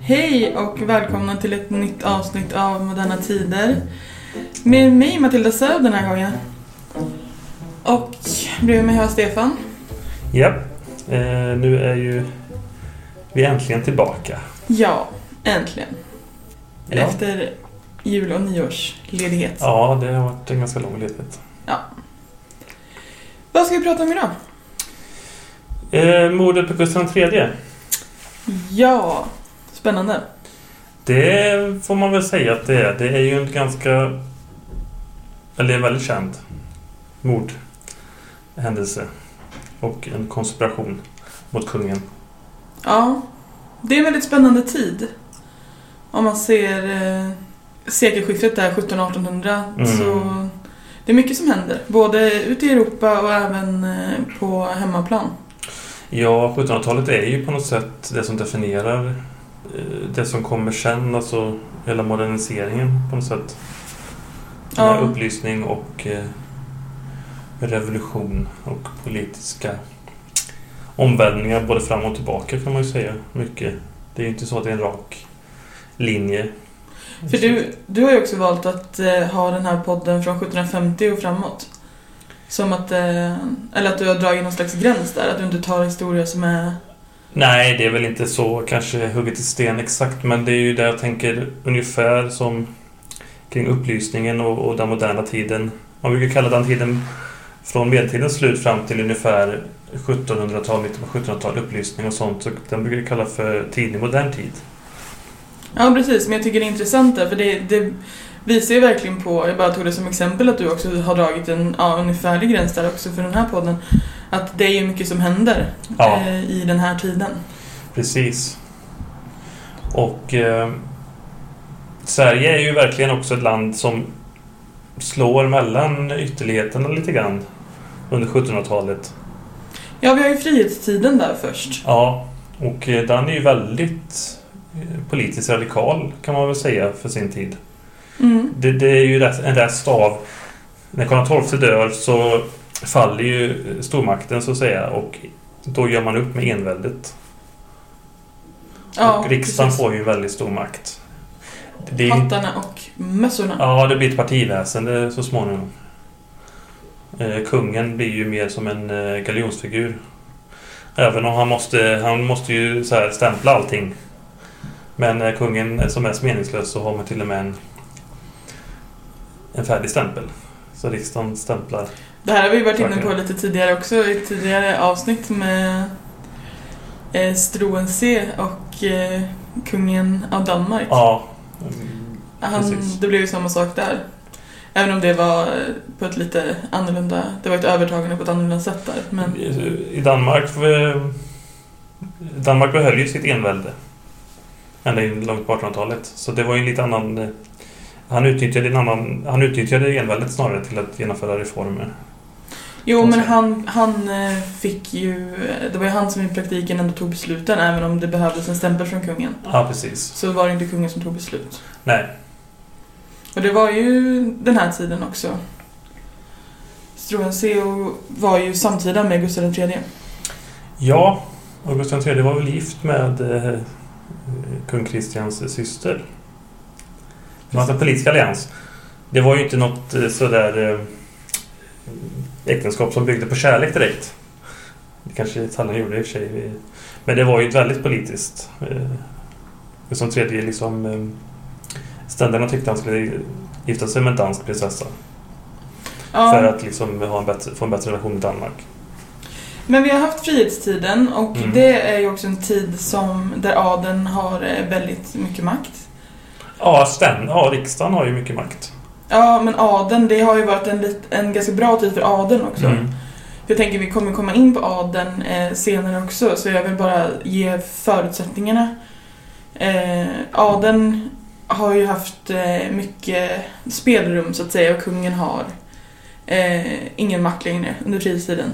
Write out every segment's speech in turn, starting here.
Hej och välkomna till ett nytt avsnitt av Moderna Tider. Med mig Matilda Söd den här gången. Och bredvid mig har jag Stefan. Ja, eh, nu är ju vi äntligen tillbaka. Ja, äntligen. Ja. Efter jul och nyårsledighet. Ja, det har varit en ganska lång ledighet. Vad ska vi prata om idag? Eh, mordet på Gustav III. Ja, spännande. Det får man väl säga att det är. Det är ju en ganska... Eller en väldigt känd mordhändelse. Och en konspiration mot kungen. Ja, det är en väldigt spännande tid. Om man ser eh, sekelskiftet där 1700-1800 Mm. så det är mycket som händer. Både ute i Europa och även eh, på hemmaplan. Ja, 1700-talet är ju på något sätt det som definierar eh, det som kommer sen, alltså hela moderniseringen på något sätt. Ja. Upplysning och eh, revolution och politiska omvälvningar både fram och tillbaka kan man ju säga. Mycket. Det är ju inte så att det är en rak linje. För du, du har ju också valt att eh, ha den här podden från 1750 och framåt. Som att, eh, eller att du har dragit någon slags gräns där, att du inte tar historia som är... Nej, det är väl inte så kanske hugget i sten exakt, men det är ju där jag tänker ungefär som kring upplysningen och, och den moderna tiden. Man brukar kalla den tiden från medeltidens slut fram till ungefär 1700-tal, mitten på 1700-tal, upplysning och sånt. Så den brukar vi kalla för tidig modern tid. Ja, precis, men jag tycker det är intressant där, för det, det visar ju verkligen på, jag bara tog det som exempel att du också har dragit en ja, ungefärlig gräns där också för den här podden. Att det är ju mycket som händer Ja. eh, i den här tiden. Precis. Och eh, Sverige är ju verkligen också ett land som slår mellan ytterligheterna lite grann under 1700-talet. Ja, vi har ju frihetstiden där först. Ja, och eh, den är ju väldigt eh, politiskt radikal kan man väl säga för sin tid. Mm. Det, det är ju en rest av... När Karl XII dör så faller ju stormakten så att säga och då gör man upp med enväldet. Ja, och riksdagen precis. får ju väldigt stor makt. Det Hattarna och mössorna. ja, det blir ett partiväsende så småningom. Eh, kungen blir ju mer som en eh, galjonsfigur. Även om han måste, han måste ju så här stämpla allting. Men när kungen är som mest meningslös så har man till och med en, en färdig stämpel. Så riksdagen stämplar. Det här har vi varit inne på lite tidigare också i ett tidigare avsnitt med eh, Struensee och eh, kungen av Danmark. Ja, Han, precis. det blev ju samma sak där. Även om det var eh, på ett lite annorlunda, det var ett övertagande på ett annorlunda sätt där. Men I Danmark... eh, Danmark behöll ju sitt envälde. Ända in långt på 1800-talet. Så det var ju en lite annan... Han utnyttjade, en annan, han utnyttjade enväldet snarare till att genomföra reformer. jo, men han, han eh, fick ju, det var ju han som i praktiken ändå tog besluten även om det behövdes en stämpel från kungen. Ja, precis. Så var det inte kungen som tog beslut. Nej. Och det var ju den här tiden också. Struensee var ju samtida med Gustav III. Ja, och Gustav III var väl gift med eh, kung Kristians syster. De hade en politisk allians. Det var ju inte något eh, sådär eh, äktenskap som byggde på kärlek direkt. Det kanske Italien gjorde i och för sig. Men det var ju väldigt politiskt. Eh, Gustav III liksom... Ständerna tyckte han skulle gifta sig med en dansk prinsessa. Ja, För att liksom ha en bättre, få en bättre relation med Danmark. Men vi har haft frihetstiden och Mm. det är ju också en tid som, där adeln har väldigt mycket makt. Ja, stäm, ja, riksdagen har ju mycket makt. Ja, men adeln, det har ju varit en, lit- en ganska bra tid för adeln också. Mm. Jag tänker vi kommer komma in på adeln eh, senare också, så jag vill bara ge förutsättningarna. Eh, adeln har ju haft eh, mycket spelrum så att säga och kungen har eh, ingen makt längre under frihetstiden.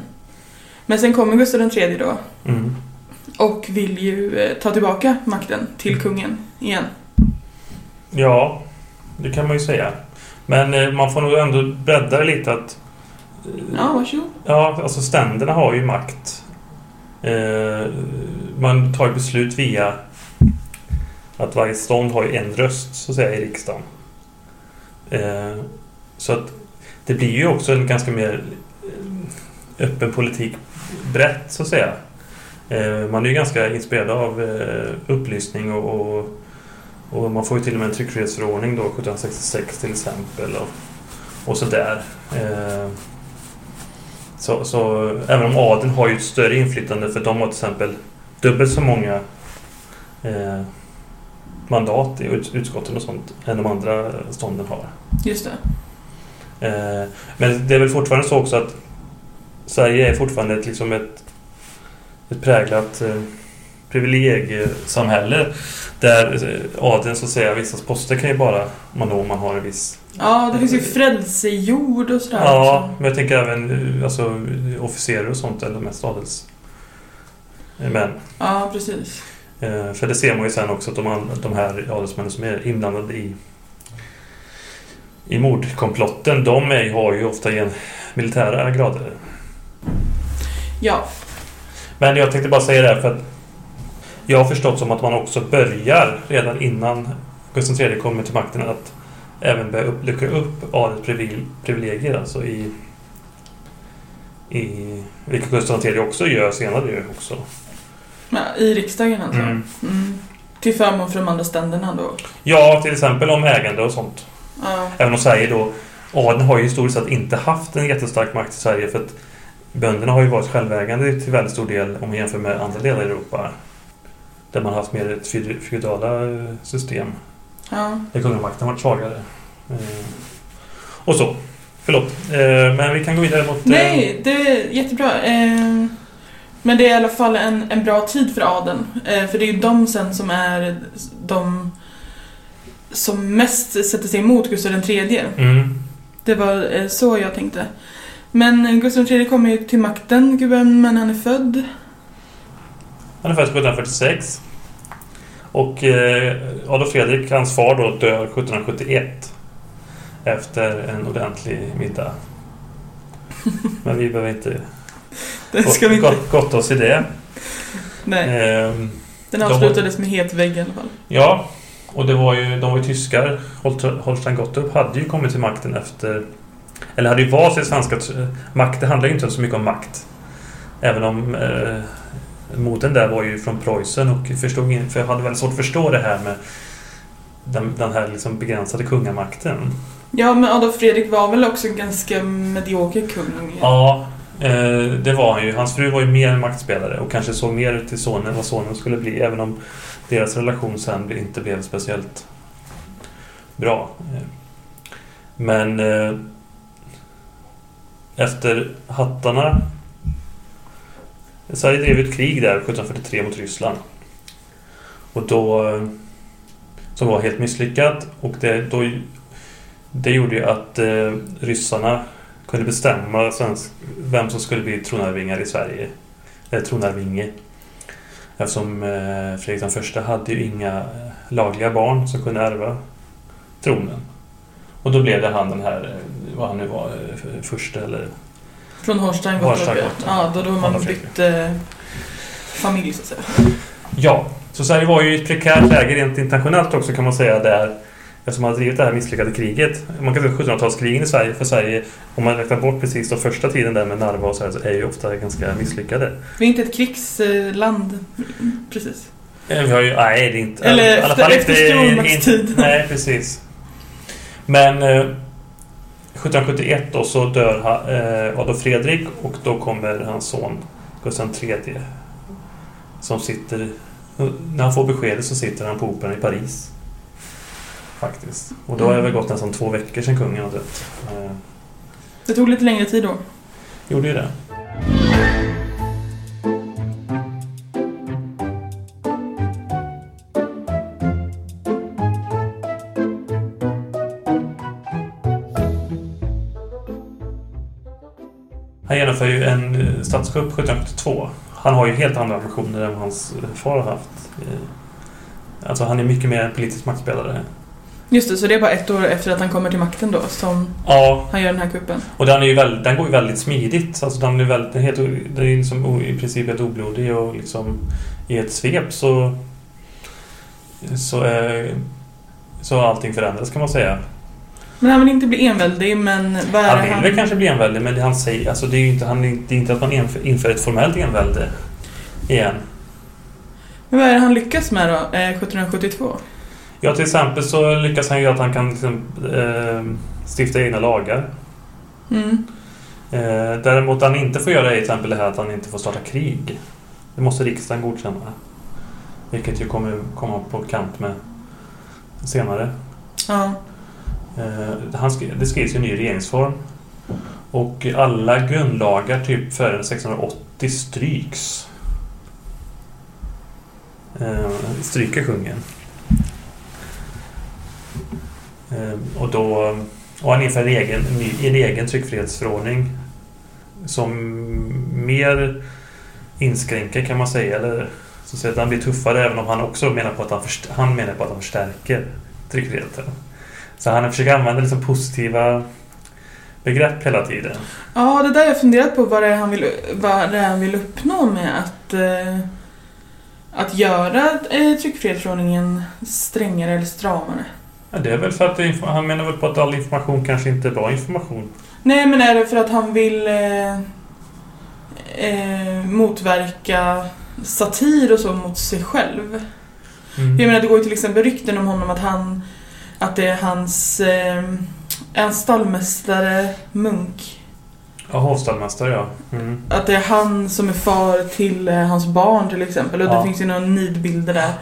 Men sen kommer Gustav III då Mm. och vill ju eh, ta tillbaka makten till kungen igen. Ja, det kan man ju säga. Men eh, man får nog ändå bredda det lite att... eh, Ja, varsågod. Ja, alltså ständerna har ju makt. Eh, man tar ju beslut via att varje stånd har ju en röst så att säga i riksdagen. Så att det blir ju också en ganska mer öppen politik brett så att säga. Man är ju ganska inspirerad av upplysning och, och, man får ju till och med en tryckfrihetsförordning då 1766 till exempel och, och sådär. Eh, så, så även om adeln har ju ett större inflytande för de har till exempel dubbelt så många eh, mandat i utskotten och sånt än de andra stånden har. Just det. Eh, men det är väl fortfarande så också att Sverige är fortfarande ett, liksom ett, ett präglat eh, privilegiesamhälle där eh, adeln så att säga vissa poster kan ju bara man nå om man har en viss Ja, det finns ju frälsejord och sådär. Ja, också. men jag tänker även eh, alltså, officerare och sånt eller mest adels män. Ja, precis. Eh, för det ser man ju sen också att de, de här adelsmännen som är inblandade i i mordkomplotten, de är, har ju ofta en militära grader. Ja. Men jag tänkte bara säga det här för att jag har förstått som att man också börjar redan innan Gustav III kommer till makten att även börja upp, luckra upp adels privilegier alltså i, i vilket Gustav III också gör senare också. Ja, I riksdagen alltså? Mm. Mm. Till förmån för de andra ständerna då? Ja, till exempel om ägande och sånt. Ja. Även om Sverige då adeln har ju historiskt sett inte haft en jättestark makt i Sverige för att bönderna har ju varit självägande till väldigt stor del om man jämför med andra delar i Europa. Där man haft mer ett feudala eh, system. Ja. Där kungamakten varit svagare. Eh, och så. Förlåt. Eh, men vi kan gå vidare mot... Nej, det är jättebra. Men det är i alla fall en, en bra tid för adeln. För det är ju de sen som är de som mest sätter sig emot Gustav III. Mm. Det var så jag tänkte. Men Gustav III kommer ju till makten, gubben, men han är född? Han är född 1746. Och eh, Adolf Fredrik, hans far då, dör 1771. Efter en ordentlig middag. Men vi behöver inte det ska vi inte. gotta oss i det. Nej. Eh, Den avslutades de... med het vägg i alla fall. Ja, och det var ju, de var ju tyskar. Holstein Gottorp hade ju kommit till makten efter... Eller hade ju valt sig svenska... Makt, det handlar ju inte så mycket om makt. Även om eh, moten där var ju från Preussen och förstod för jag hade väldigt svårt att förstå det här med den, den här liksom begränsade kungamakten. Ja, men Adolf Fredrik var väl också en ganska medioker kung? Ja, eh, det var han ju. Hans fru var ju mer maktspelare och kanske såg mer till sonen vad sonen skulle bli, även om deras relation sen inte blev speciellt bra. Men eh, efter hattarna Sverige drev ett krig där 1743 mot Ryssland. Och då eh, som var helt misslyckat och det, då, det gjorde ju att eh, ryssarna kunde bestämma svensk, vem som skulle bli tronarvingar i Sverige. Eller tronarvinge. Eftersom eh, Fredrik den första hade ju inga eh, lagliga barn som kunde ärva tronen. Och då blev det han den här, eh, vad han nu var, första eller... Från Horstein Gottorp, ja. Då, då man bytte eh, familj så att säga. Ja, så Sverige var ju i ett prekärt läge rent internationellt också kan man säga där Eftersom man har drivit det här misslyckade kriget. Man kan säga 1700-talskrigen i Sverige för Sverige, om man räknar bort precis den första tiden där med Narva och så här, så är ju ofta ganska misslyckade. Vi är inte ett krigsland, precis. Eh, vi har ju, nej det är inte. Eller i alla fall efter stormaktstiden. Nej, precis. Men eh, 1771 då så dör eh, Adolf Fredrik och då kommer hans son Gustav III som sitter när han får beskedet så sitter han på operan i Paris. Faktiskt. Och då har det väl gått nästan två veckor sedan kungen har dött. Eh, det tog lite längre tid då. Gjorde ju det. Genomför ju en eh, statskupp 1772. Han har ju helt andra ambitioner än vad hans far har haft. Eh, alltså han är mycket mer en politisk maktspelare. Just det, så det är bara ett år efter att han kommer till makten då som ja. han gör den här kuppen. Och den, är ju väldigt, den går ju väldigt smidigt. Alltså den är, väldigt, den, helt, den är liksom i princip helt oblodig och liksom i ett svep så så, är, så har allting förändrats kan man säga. Men han vill inte bli enväldig, men vad är Han vill han... väl kanske bli enväldig men det han säger, alltså det är ju inte, han, det är inte att man inför, inför ett formellt envälde igen. Men vad är det han lyckas med då, eh, 1772? Ja, till exempel så lyckas han ju att han kan liksom, eh, stifta egna lagar. Mm. Eh, däremot han inte får göra är till exempel det här att han inte får starta krig. Det måste riksdagen godkänna. Vilket ju kommer komma på kant med senare. Ja. Eh, han skri- det skrivs ju en ny regeringsform. Och alla grundlagar typ före 1680 stryks. Eh, stryker kungen. Eh, och då och han inför en egen, en egen tryckfrihetsförordning som mer inskränker kan man säga. Eller så att han blir tuffare även om han också menar på att han, först- han menar på att han förstärker tryckfriheten. Så han försöker använda liksom positiva begrepp hela tiden. ja, det där har jag funderat på vad det är han vill, vad det är han vill uppnå med att, eh, att göra eh, tryckfrihetsförordningen strängare eller stramare. Ja, det är väl för att han menar väl på att all information kanske inte är bra information. Nej, men är det för att han vill eh, eh, motverka satir och så mot sig själv? Mm. Jag menar, det går ju till exempel rykten om honom att han att det är hans eh, en stallmästare Munk. Ja, hovstallmästare ja. Mm. Att det är han som är far till eh, hans barn till exempel. Och Ja. det finns ju några nidbilder där.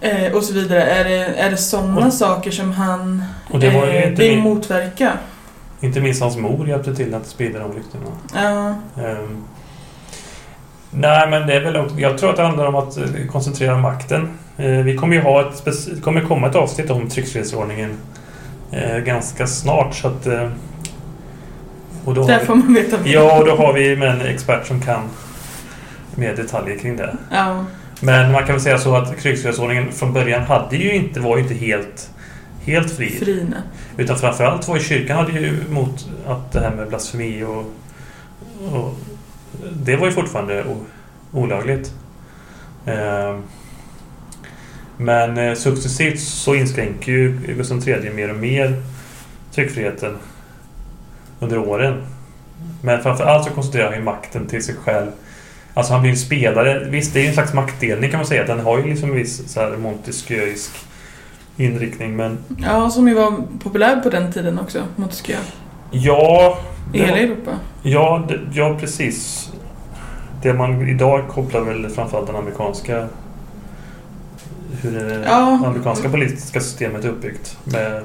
Eh, och så vidare. Är det, är det sådana Och- saker som han Och det var eh, inte, vill min, motverka? inte minst hans mor hjälpte till att sprida de ryktena. Ja. Ehm, nej, men det är väl också, Jag tror att det handlar om att eh, koncentrera makten. Eh, vi kommer ju ha ett kommer komma ett avsnitt om tryckfrihetsförordningen eh, ganska snart så att... Och då Där vi, får man veta mer. Ja, och då har vi med en expert som kan mer detaljer kring det. Ja. Men man kan väl säga så att tryckfrihetsförordningen från början hade ju inte, var ju inte helt, helt fri. Frine. Utan framförallt var ju kyrkan hade ju emot att det här med blasfemi och, och det var ju fortfarande olagligt. Ehm, men eh, successivt så inskränker ju Gustav III mer och mer tryckfriheten under åren. Men framförallt så koncentrerar han ju makten till sig själv. Alltså han blir spelare. Visst, det är ju en slags maktdelning kan man säga. Den har ju liksom en viss så här Montesquieuisk inriktning. Men Ja, som ju var populär på den tiden också. Montesquieu ja... I hela Europa. Ja, det, ja, precis. Det man idag kopplar väl framförallt den amerikanska... Hur det Ja. amerikanska politiska systemet är uppbyggt. Med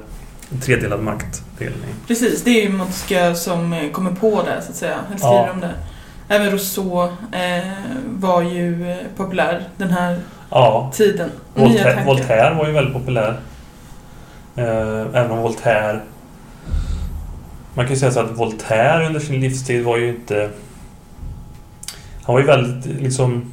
tredelad maktdelning. Precis, det är ju Montesquieu som kommer på det så att säga. Han skriver Ja. om det. Även Rousseau eh, var ju eh, populär den här Ja, tiden. Voltaire. Voltaire var ju väldigt populär. Eh, även om Voltaire... Man kan ju säga så att Voltaire under sin livstid var ju inte... Han var ju väldigt liksom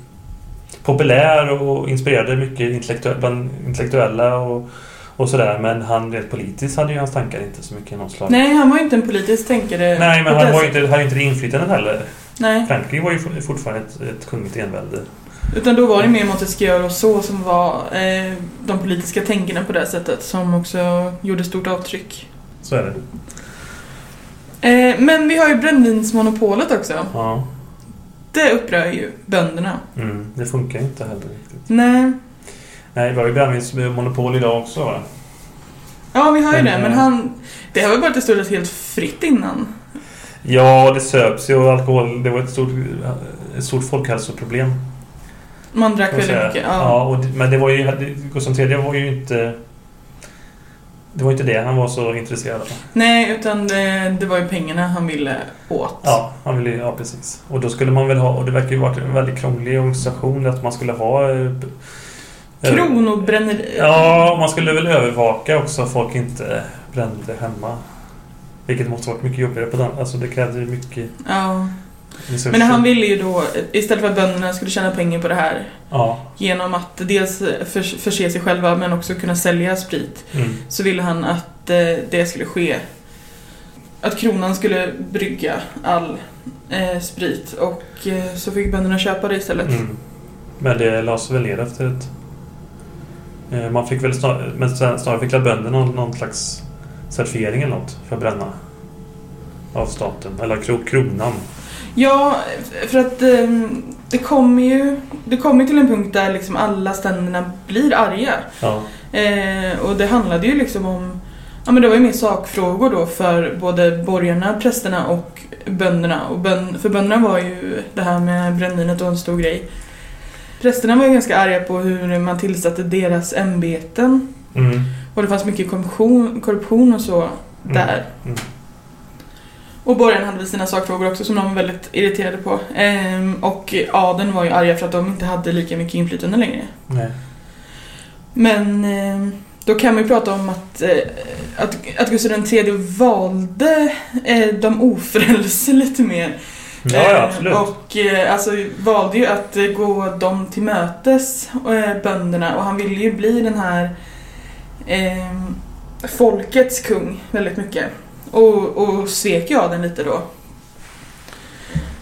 populär och inspirerade mycket intellektu- bland intellektuella och, och sådär. Men han rent politiskt hade ju hans tankar inte så mycket genomslag. Nej, han var ju inte en politisk tänkare. Nej, men han var ju inte, hade inte det inflytandet heller. Nej, Frankrike var ju for- fortfarande ett, ett kungligt envälde. utan då var det mer Montesquieu och Rousseau som var eh, de politiska tänkarna på det sättet. Som också gjorde stort avtryck. Så är det. Eh, men vi har ju brännvinsmonopolet också. Ja. Det upprör ju bönderna. Mm, det funkar inte heller riktigt. Nej. Nej, vi har ju brännvinsmonopol idag också va? Ja, vi har ju Men, det. Men eh, han... Det har väl varit i stort sett helt fritt innan. Ja, det söps ju och alkohol, det var ett stort, ett stort folkhälsoproblem. Man drack väldigt mycket. Ja, Ja. och, men det var ju, Gustav III var ju inte... Det var inte det han var så intresserad av. Nej, utan det, det var ju pengarna han ville åt. Ja, han ville, ja precis. Och då skulle man väl ha, och det verkar ju varit en väldigt krånglig organisation att man skulle ha... eh, eh, Kronobränneri. Ja, man skulle väl övervaka också att folk inte brände hemma. Vilket måste varit mycket jobbigare på den. Alltså det krävde ju mycket Ja. Men han ville ju då, istället för att bönderna skulle tjäna pengar på det här, Ja. genom att dels förs- förse sig själva men också kunna sälja sprit, Mm. så ville han att eh, det skulle ske. Att kronan skulle brygga all eh, sprit och eh, så fick bönderna köpa det istället. Mm. Men det lades väl ner efter ett... Eh, man fick väl snarare, men snarare fick bönderna någon, någon slags certifiering eller något för att bränna. Av staten, eller kro, kronan. Ja, för att ehm, det kommer ju det kommer till en punkt där liksom alla ständerna blir arga. Ja, Eh, och det handlade ju liksom om Ja men det var ju mer sakfrågor då för både borgarna, prästerna och bönderna. Och bön, för bönderna var ju det här med brännvinet och en stor grej. Prästerna var ju ganska arga på hur man tillsatte deras ämbeten. mm, Och det fanns mycket korruption, korruption och så där. mm. Och borgarna hade väl sina sakfrågor också som de var väldigt irriterade på. Ehm, och adeln var ju arga för att de inte hade lika mycket inflytande längre. nej. Men ehm, då kan man ju prata om att, eh, att, att Gustav III valde eh, de ofrälse lite mer. Ja, ja, Eh, absolut. Och eh, alltså valde ju att eh, gå dem till mötes, eh, bönderna. Och han ville ju bli den här eh, folkets kung väldigt mycket. Och, och svek ju adeln lite då.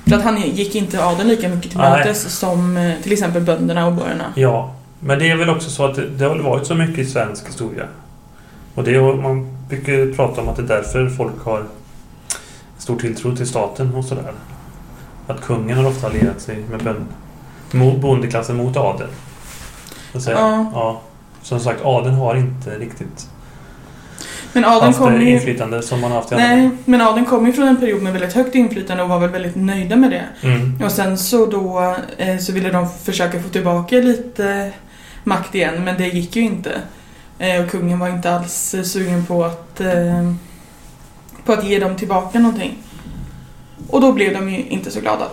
För att han gick inte adeln lika mycket till mötes som eh, till exempel bönderna och borgarna. Ja, men det är väl också så att det, det har varit så mycket i svensk historia. Och det, man brukar prata om att det är därför folk har stor tilltro till staten och sådär. Att kungen har ofta allierat sig med bön, bondeklassen mot adeln. Ja. ja. Som sagt, adeln har inte riktigt Men adeln haft kom ju... inflytande som man haft i andra. Nej, men adeln kom ju från en period med väldigt högt inflytande och var väl väldigt nöjda med det. Mm. Och sen så då eh, så ville de försöka få tillbaka lite makt igen, men det gick ju inte. Eh, och kungen var inte alls eh, sugen på att, på att ge dem tillbaka någonting. Och då blev de ju inte så glada.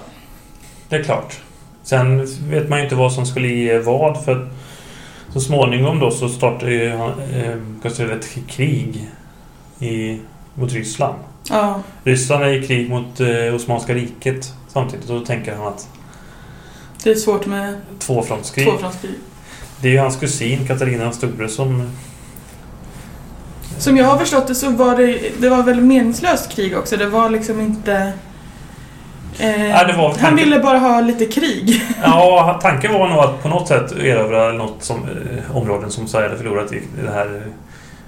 Det är klart. Sen vet man ju inte vad som skulle ge vad för så småningom då så startade ju eh, ett krig i, mot Ryssland. Ja, Ryssland är i krig mot eh, Osmanska riket samtidigt och då tänker han att det är svårt med tvåfrontskrig. tvåfrontskrig. Det är ju hans kusin Katarina den store som... Som jag har förstått det så var det, det var väl meningslöst krig också. Det var liksom inte... Eh, Ja, han ville bara ha lite krig. Ja, tanken var nog att på något sätt erövra något som, eh, områden som Sverige hade förlorat i det här eh,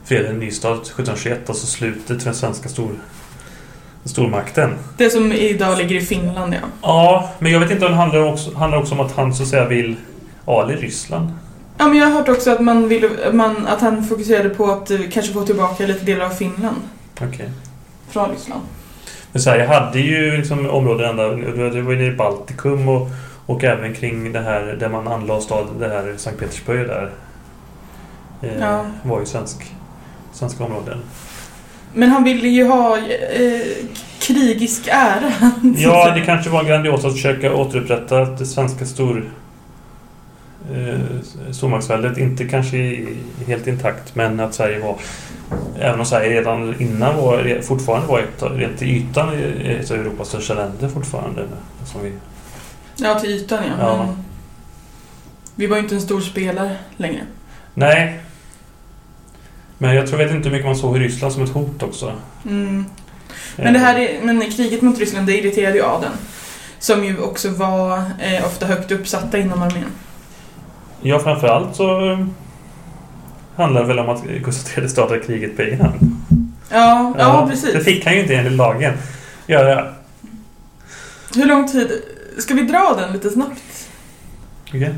freden Nystad 1721, alltså slutet för den svenska stor, stormakten. Det som idag ligger i Finland, ja. Ja, men jag vet inte om det handlar också, handlar också om att han så att säga vill al i Ryssland. Ja, men jag har hört också att, man ville, man, att han fokuserade på att eh, kanske få tillbaka lite delar av Finland Okej. från Ryssland. Men Sverige hade ju liksom områden ända, det var ju i Baltikum och, och även kring det här där man anlade stad, det här Sankt Petersburg där. Eh, Ja. var ju svensk, svenska områden. Men han ville ju ha eh, krigisk ära. Ja, det kanske var grandiost att försöka återupprätta det svenska stor, eh, stormaktsväldet. Inte kanske helt intakt, men att Sverige var... Även om Sverige redan innan var, fortfarande var ett, rent till ytan ett av Europas största länder fortfarande. Som vi, Ja, till ytan ja. Ja. Men vi var ju inte en stor spelare längre. nej. Men jag tror vet inte hur mycket man såg i Ryssland som ett hot också. Mm. Men, det här är, men kriget mot Ryssland, det irriterade ju adeln. Som ju också var eh, ofta högt uppsatta inom armén. Ja, framförallt så eh, handlar det väl om att Gustav III startade kriget på egen hand. Ja, ja, precis. Det fick han ju inte enligt lagen göra. Hur lång tid... Ska vi dra den lite snabbt? Okej.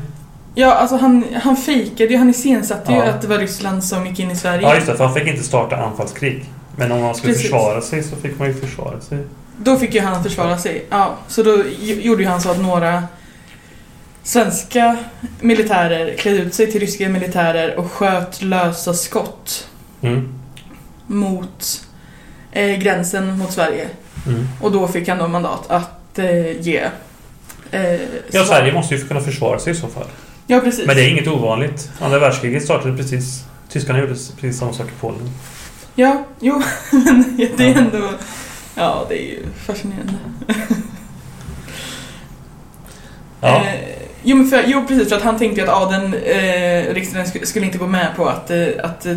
Ja, alltså han, han fejkade ju, han iscensatte ju Ja. att det var Ryssland som gick in i Sverige. Ja, just det. För han fick inte starta anfallskrig. Men om man skulle Precis. försvara sig så fick man ju försvara sig. Då fick ju han försvara sig. Ja, så då ju- gjorde ju han så att några svenska militärer klädde ut sig till ryska militärer och sköt lösa skott Mm. mot eh, gränsen mot Sverige. Mm. Och då fick han då mandat att eh, ge eh, Ja. Sverige måste ju kunna försvara sig i så fall. Ja, precis. Men det är inget ovanligt. Andra världskriget startade precis... Tyskarna gjorde precis samma sak i Polen. Ja, jo, men det är ändå... Ja, det är ju fascinerande. Ja. Eh, jo, men för, jo, precis. För att han tänkte ju att adeln, eh, riksdagen sk- skulle inte gå med på att, eh, att eh,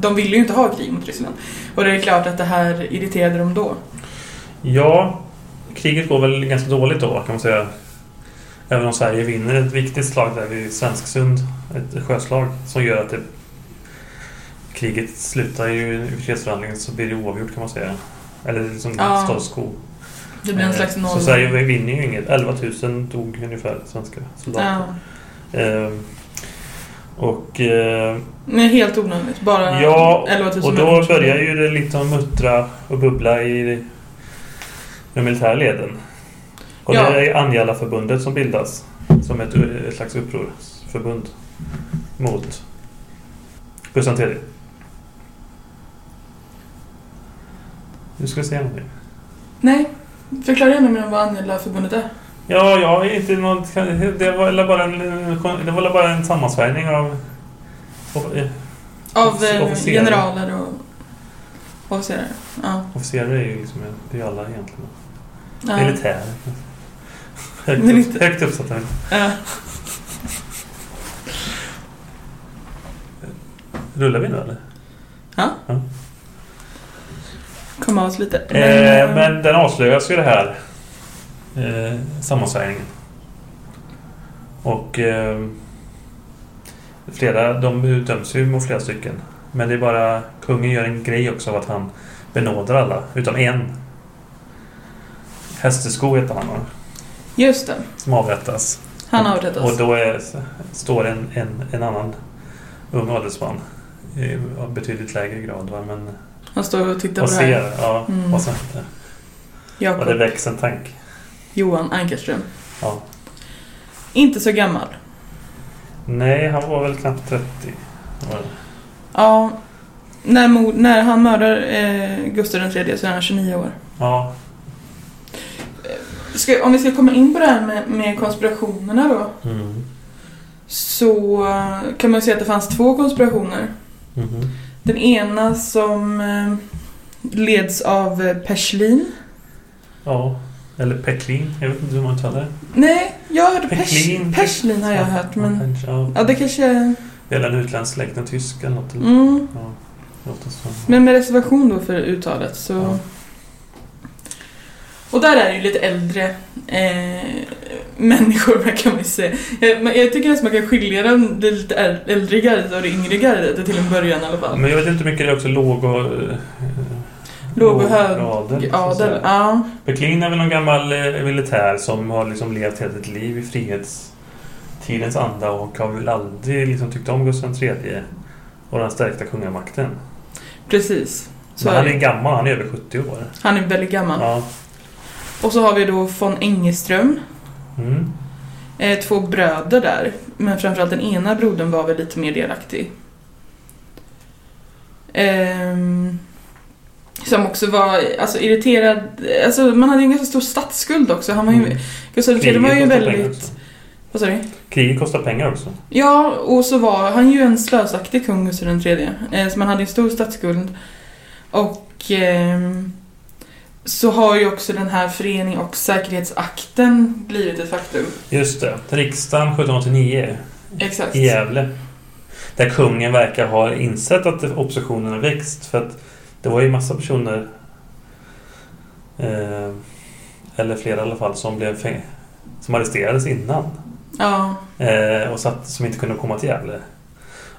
de ville ju inte ha krig mot Ryssland. Och det är klart att det här irriterade dem då. Ja, kriget går väl ganska dåligt då kan man säga. Även om Sverige vinner ett viktigt slag där vid Svensksund, ett sjöslag som gör att det, kriget slutar ju i fredsförhandlingen så blir det oavgjort kan man säga. Eller liksom Ja. status quo. Det blir en Eh, slags noll. Så Sverige vinner ju inget. 11 000 dog ungefär svenska soldater. Ja. Eh, och, eh, Nej, helt onödigt. Bara ja, 11 000 och då människor. börjar ju det liksom muttra och bubbla i de militära leden. Och Ja. det är Anjala-förbundet som bildas som ett, ett slags upprorsförbund mot III. Du ska säga någonting? Nej, förklara gärna mer om vad Angela-förbundet är. Ja, jag är inte någon... Det var bara en, det var bara en sammansvärjning av... av eh, Officerare. generaler och officerare. Ja. officerare är ju liksom... Det är alla egentligen. ja. Militär. Högt, Militär. upp, högt uppsatta. Ja. Rullar vi nu eller? Kom av oss lite. Eh, men den avslöjas ju det här eh, sammansvärjningen. Och eh, flera, de utdöms ju mot flera stycken. Men det är bara, kungen gör en grej också av att han benådar alla, utom en. Hästesko heter han? Just det. Som avrättas. Han Och avrättas. då är, står en, en, en annan ung adelsman i betydligt lägre grad va? men Han står och tittar och på det här. ser, ja, Mm. och, sen, och det Jakob väcks en tanke. Johan Ankerström. Ja. Inte så gammal. Nej, han var väl knappt 30. Var. Ja. När, när han mördar eh, Gustav III så är han 29 år. Ja, Ska, om vi ska komma in på det här med, med konspirationerna då. mm. Så eh, kan man ju säga att det fanns två konspirationer. Mhm. Den ena som eh, leds av eh, Perslin. ja. Eller Peklin, jag vet inte hur man uttalar det. Nej, jag hörde Perslin. Perslin har jag hört, men... Ja, det kanske... Eller en utländsk släkt, en tysk eller något. Mm. Ja. Men med reservation då för uttalet så... Ja. Och där är det ju lite äldre eh, människor, kan vi säga. Jag, jag tycker nästan man kan skilja dem, det lite äl- äldre gardet och det yngre gardet till en början i alla fall. Men jag vet inte hur mycket det är också låg och... eh, Låg och hög adel. Ja, Peklin är väl någon gammal eh, militär som har liksom levt hela sitt liv i frihetstidens anda och har väl aldrig liksom tyckt om Gustav III och den stärkta kungamakten. precis. Så Men är han det. är gammal, han är över 70 år. Han är väldigt gammal. Ja. Och så har vi då von Engeström. Mm. Eh, två bröder där. Men framförallt den ena brodern var väl lite mer delaktig. Ehm, som också var alltså, irriterad. Alltså man hade ju en ganska stor statsskuld också. Han var ju, Mm. Gustav III var ju väldigt... Vad sa du? Kriget kostar pengar också. Ja, och så var han ju en slösaktig kung, Gustav III. Eh, så man hade en stor statsskuld. Och ehm, så har ju också den här förening och säkerhetsakten blivit ett faktum. Just det. Riksdagen 1789 Exakt. i Gävle. Där kungen verkar ha insett att oppositionen har växt. För att det var ju massa personer, eh, eller flera i alla fall, som, blev som arresterades innan. Ja, Eh, och satt, som inte kunde komma till Gävle.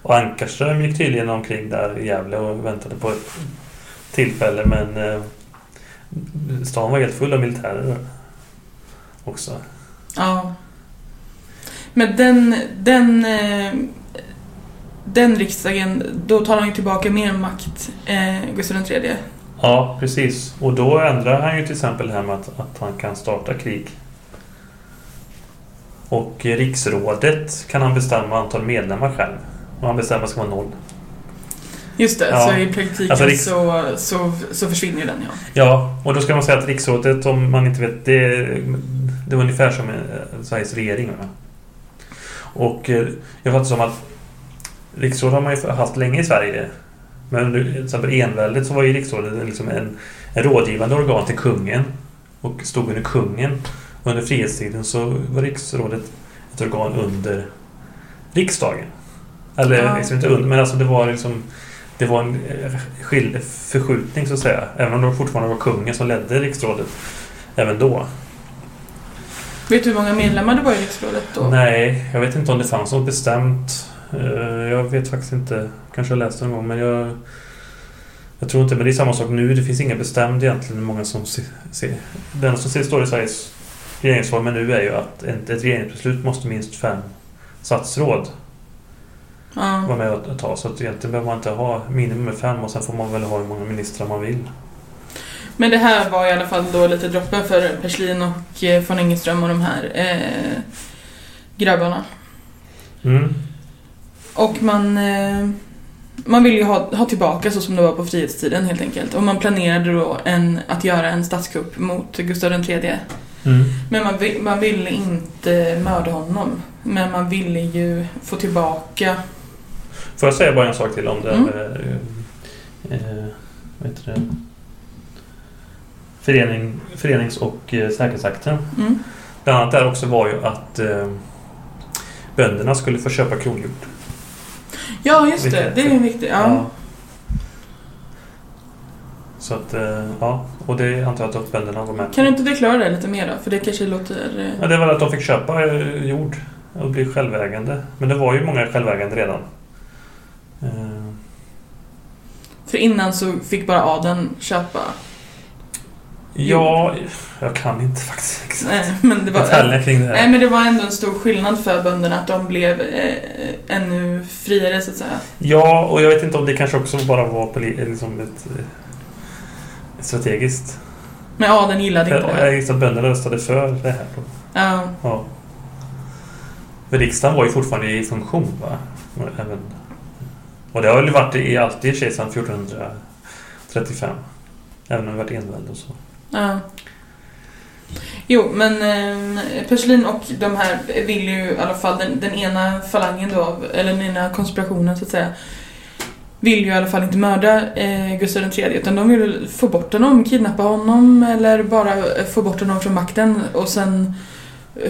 Och Ankarström gick tydligen omkring där i Gävle och väntade på ett tillfälle men eh, stan var helt full av militärer också. ja. Men den, den, eh, den riksdagen, då tar han ju tillbaka mer makt, eh, Gustav III. Ja, precis. Och då ändrar han ju till exempel det här med att, att han kan starta krig. Och eh, riksrådet kan han bestämma antal medlemmar själv. Och han bestämmer att det ska vara noll. Just det, Ja. så i praktiken Alltså, riks- så, så, så försvinner ju den ja. Ja, och då ska man säga att riksrådet, om man inte vet, det, det var ungefär som eh, Sveriges regering. Va? Och eh, jag fattar som att riksrådet har man ju haft länge i Sverige. Men under till exempel enväldet så var ju riksrådet liksom en, en rådgivande organ till kungen och stod under kungen. Under frihetstiden så var riksrådet ett organ under riksdagen. Eller Ja. liksom inte under, men alltså det var liksom det var en eh, skil- förskjutning så att säga. Även om det fortfarande var kungen som ledde riksrådet även då. Vet du hur många medlemmar det var i riksrådet då? Nej, jag vet inte om det fanns något bestämt. Eh, Jag vet faktiskt inte. Kanske jag läste någon gång, men jag... Jag tror inte, men det är samma sak nu. Det finns inga bestämd egentligen hur många som ser... Det enda som står i Sveriges regeringsform nu är ju att ett ett regeringsbeslut måste minst fem statsråd vara Ja. med och ta. Så att egentligen behöver man inte ha minimum fem och sen får man väl ha hur många ministrar man vill. Men det här var i alla fall då lite droppen för Perslin och eh, von Engelström och de här eh, grabbarna. Mm. Och man, eh, man vill ju ha, ha tillbaka så som det var på frihetstiden helt enkelt. Och man planerade då en, att göra en statskupp mot Gustav III. Mm. Men man, man ville inte mörda honom. Men man ville ju få tillbaka... Får jag säga bara en sak till om det? Mm. Eh, eh, vad heter det? Förening, förenings och eh, säkerhetsakten. Mm. Bland annat där också var ju att eh, bönderna skulle få köpa kronhjort. Ja, just det. Det är en viktig... Ja. Så att, eh, ja. Och det antar jag att bönderna var med. Kan du inte förklara det lite mer då? För det kanske låter... Ja, det var att de fick köpa jord och bli självägande. Men det var ju många självägande redan. Eh, För innan så fick bara adeln köpa. ja, jag kan inte faktiskt exakt Nej, men det var... detaljerna kring det här. Nej, men det var ändå en stor skillnad för bönderna att de blev eh, ännu friare så att säga. Ja, och jag vet inte om det kanske också bara var poli- liksom ett, eh, strategiskt. Men adeln gillade inte Jag det. gissar att bönderna röstade för det här. Då. Ja. Ja. För riksdagen var ju fortfarande i funktion. Va? Även, och det har väl varit i, alltid i sig sedan 1435. Även om det varit envälde och så. ja. Jo, men eh, Perslin och de här vill ju i alla fall, den, den ena falangen då, eller den ena konspirationen så att säga, vill ju i alla fall inte mörda eh, Gustav III utan de vill få bort honom, kidnappa honom eller bara få bort honom från makten och sen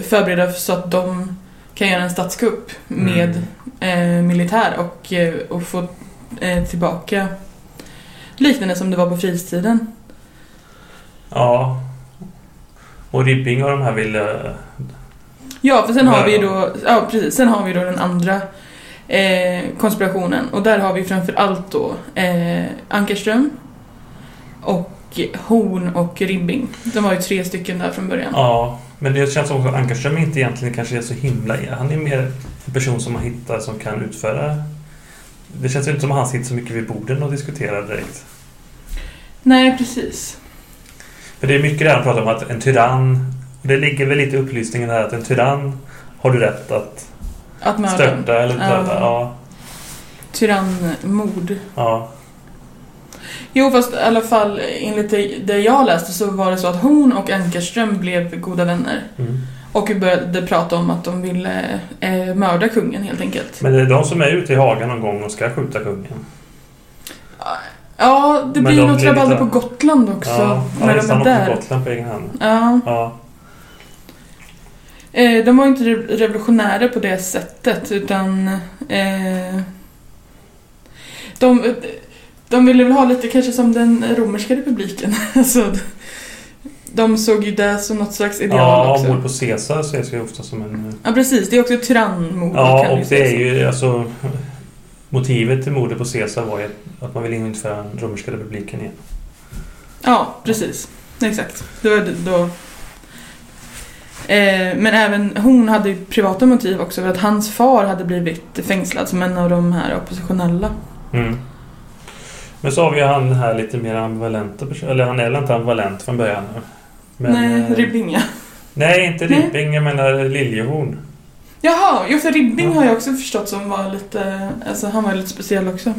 förbereda så att de kan göra en statskupp med eh, militär och, eh, och få eh, tillbaka liknande som det var på frihetstiden. Ja. Och Ribbing och de här ville... Ja, för sen har vi då, ja precis, sen har vi då den andra eh, konspirationen och där har vi framför allt då eh, Ankerström och Horn och Ribbing. De var ju tre stycken där från början. Ja. Men det känns som att Ankarström inte egentligen kanske är så himla... Han är mer en person som man hittar som kan utföra... Det känns ju inte som att han sitter så mycket vid borden och diskuterar direkt. Nej, precis. För det är mycket där han pratar om att en tyrann... och Det ligger väl lite i upplysningen här att en tyrann har du rätt att Att mörda. störta eller Ja. döda. Ja. Tyrannmord. ja. Jo, fast i alla fall enligt det, det jag läste så var det så att Horn och Ankerström blev goda vänner. Mm. Och började prata om att de ville eh, mörda kungen helt enkelt. Men det är de som är ute i hagen någon gång och ska skjuta kungen. Ja, det Men blir de något rabalder lite- på Gotland också. Ja, när de är där. på Gotland på egen hand. Ja. Ja. Eh, de var inte re- revolutionärer på det sättet utan eh, de, de ville väl ha lite kanske som den romerska republiken. alltså, de såg ju det som något slags ideal Ja, också. mord på Caesar ses ju ofta som en... Ja precis, det är också ett tyrannmord. Ja, och det är ju alltså... Motivet till mordet på Caesar var ju att man ville införa den romerska republiken igen. Ja, precis. Exakt. Det var d- då... Eh, men även hon hade ju privata motiv också för att hans far hade blivit fängslad som en av de här oppositionella. Mm. Men så har vi ju han här lite mer ambivalenta Eller han är väl inte ambivalent från början. Men, Nej, eh, Ribbinga. Nej, inte Nej. Ribbing. Jag menar Liljehorn. Jaha, jo för Ribbing Ja. har jag också förstått som var lite, alltså han var lite speciell också.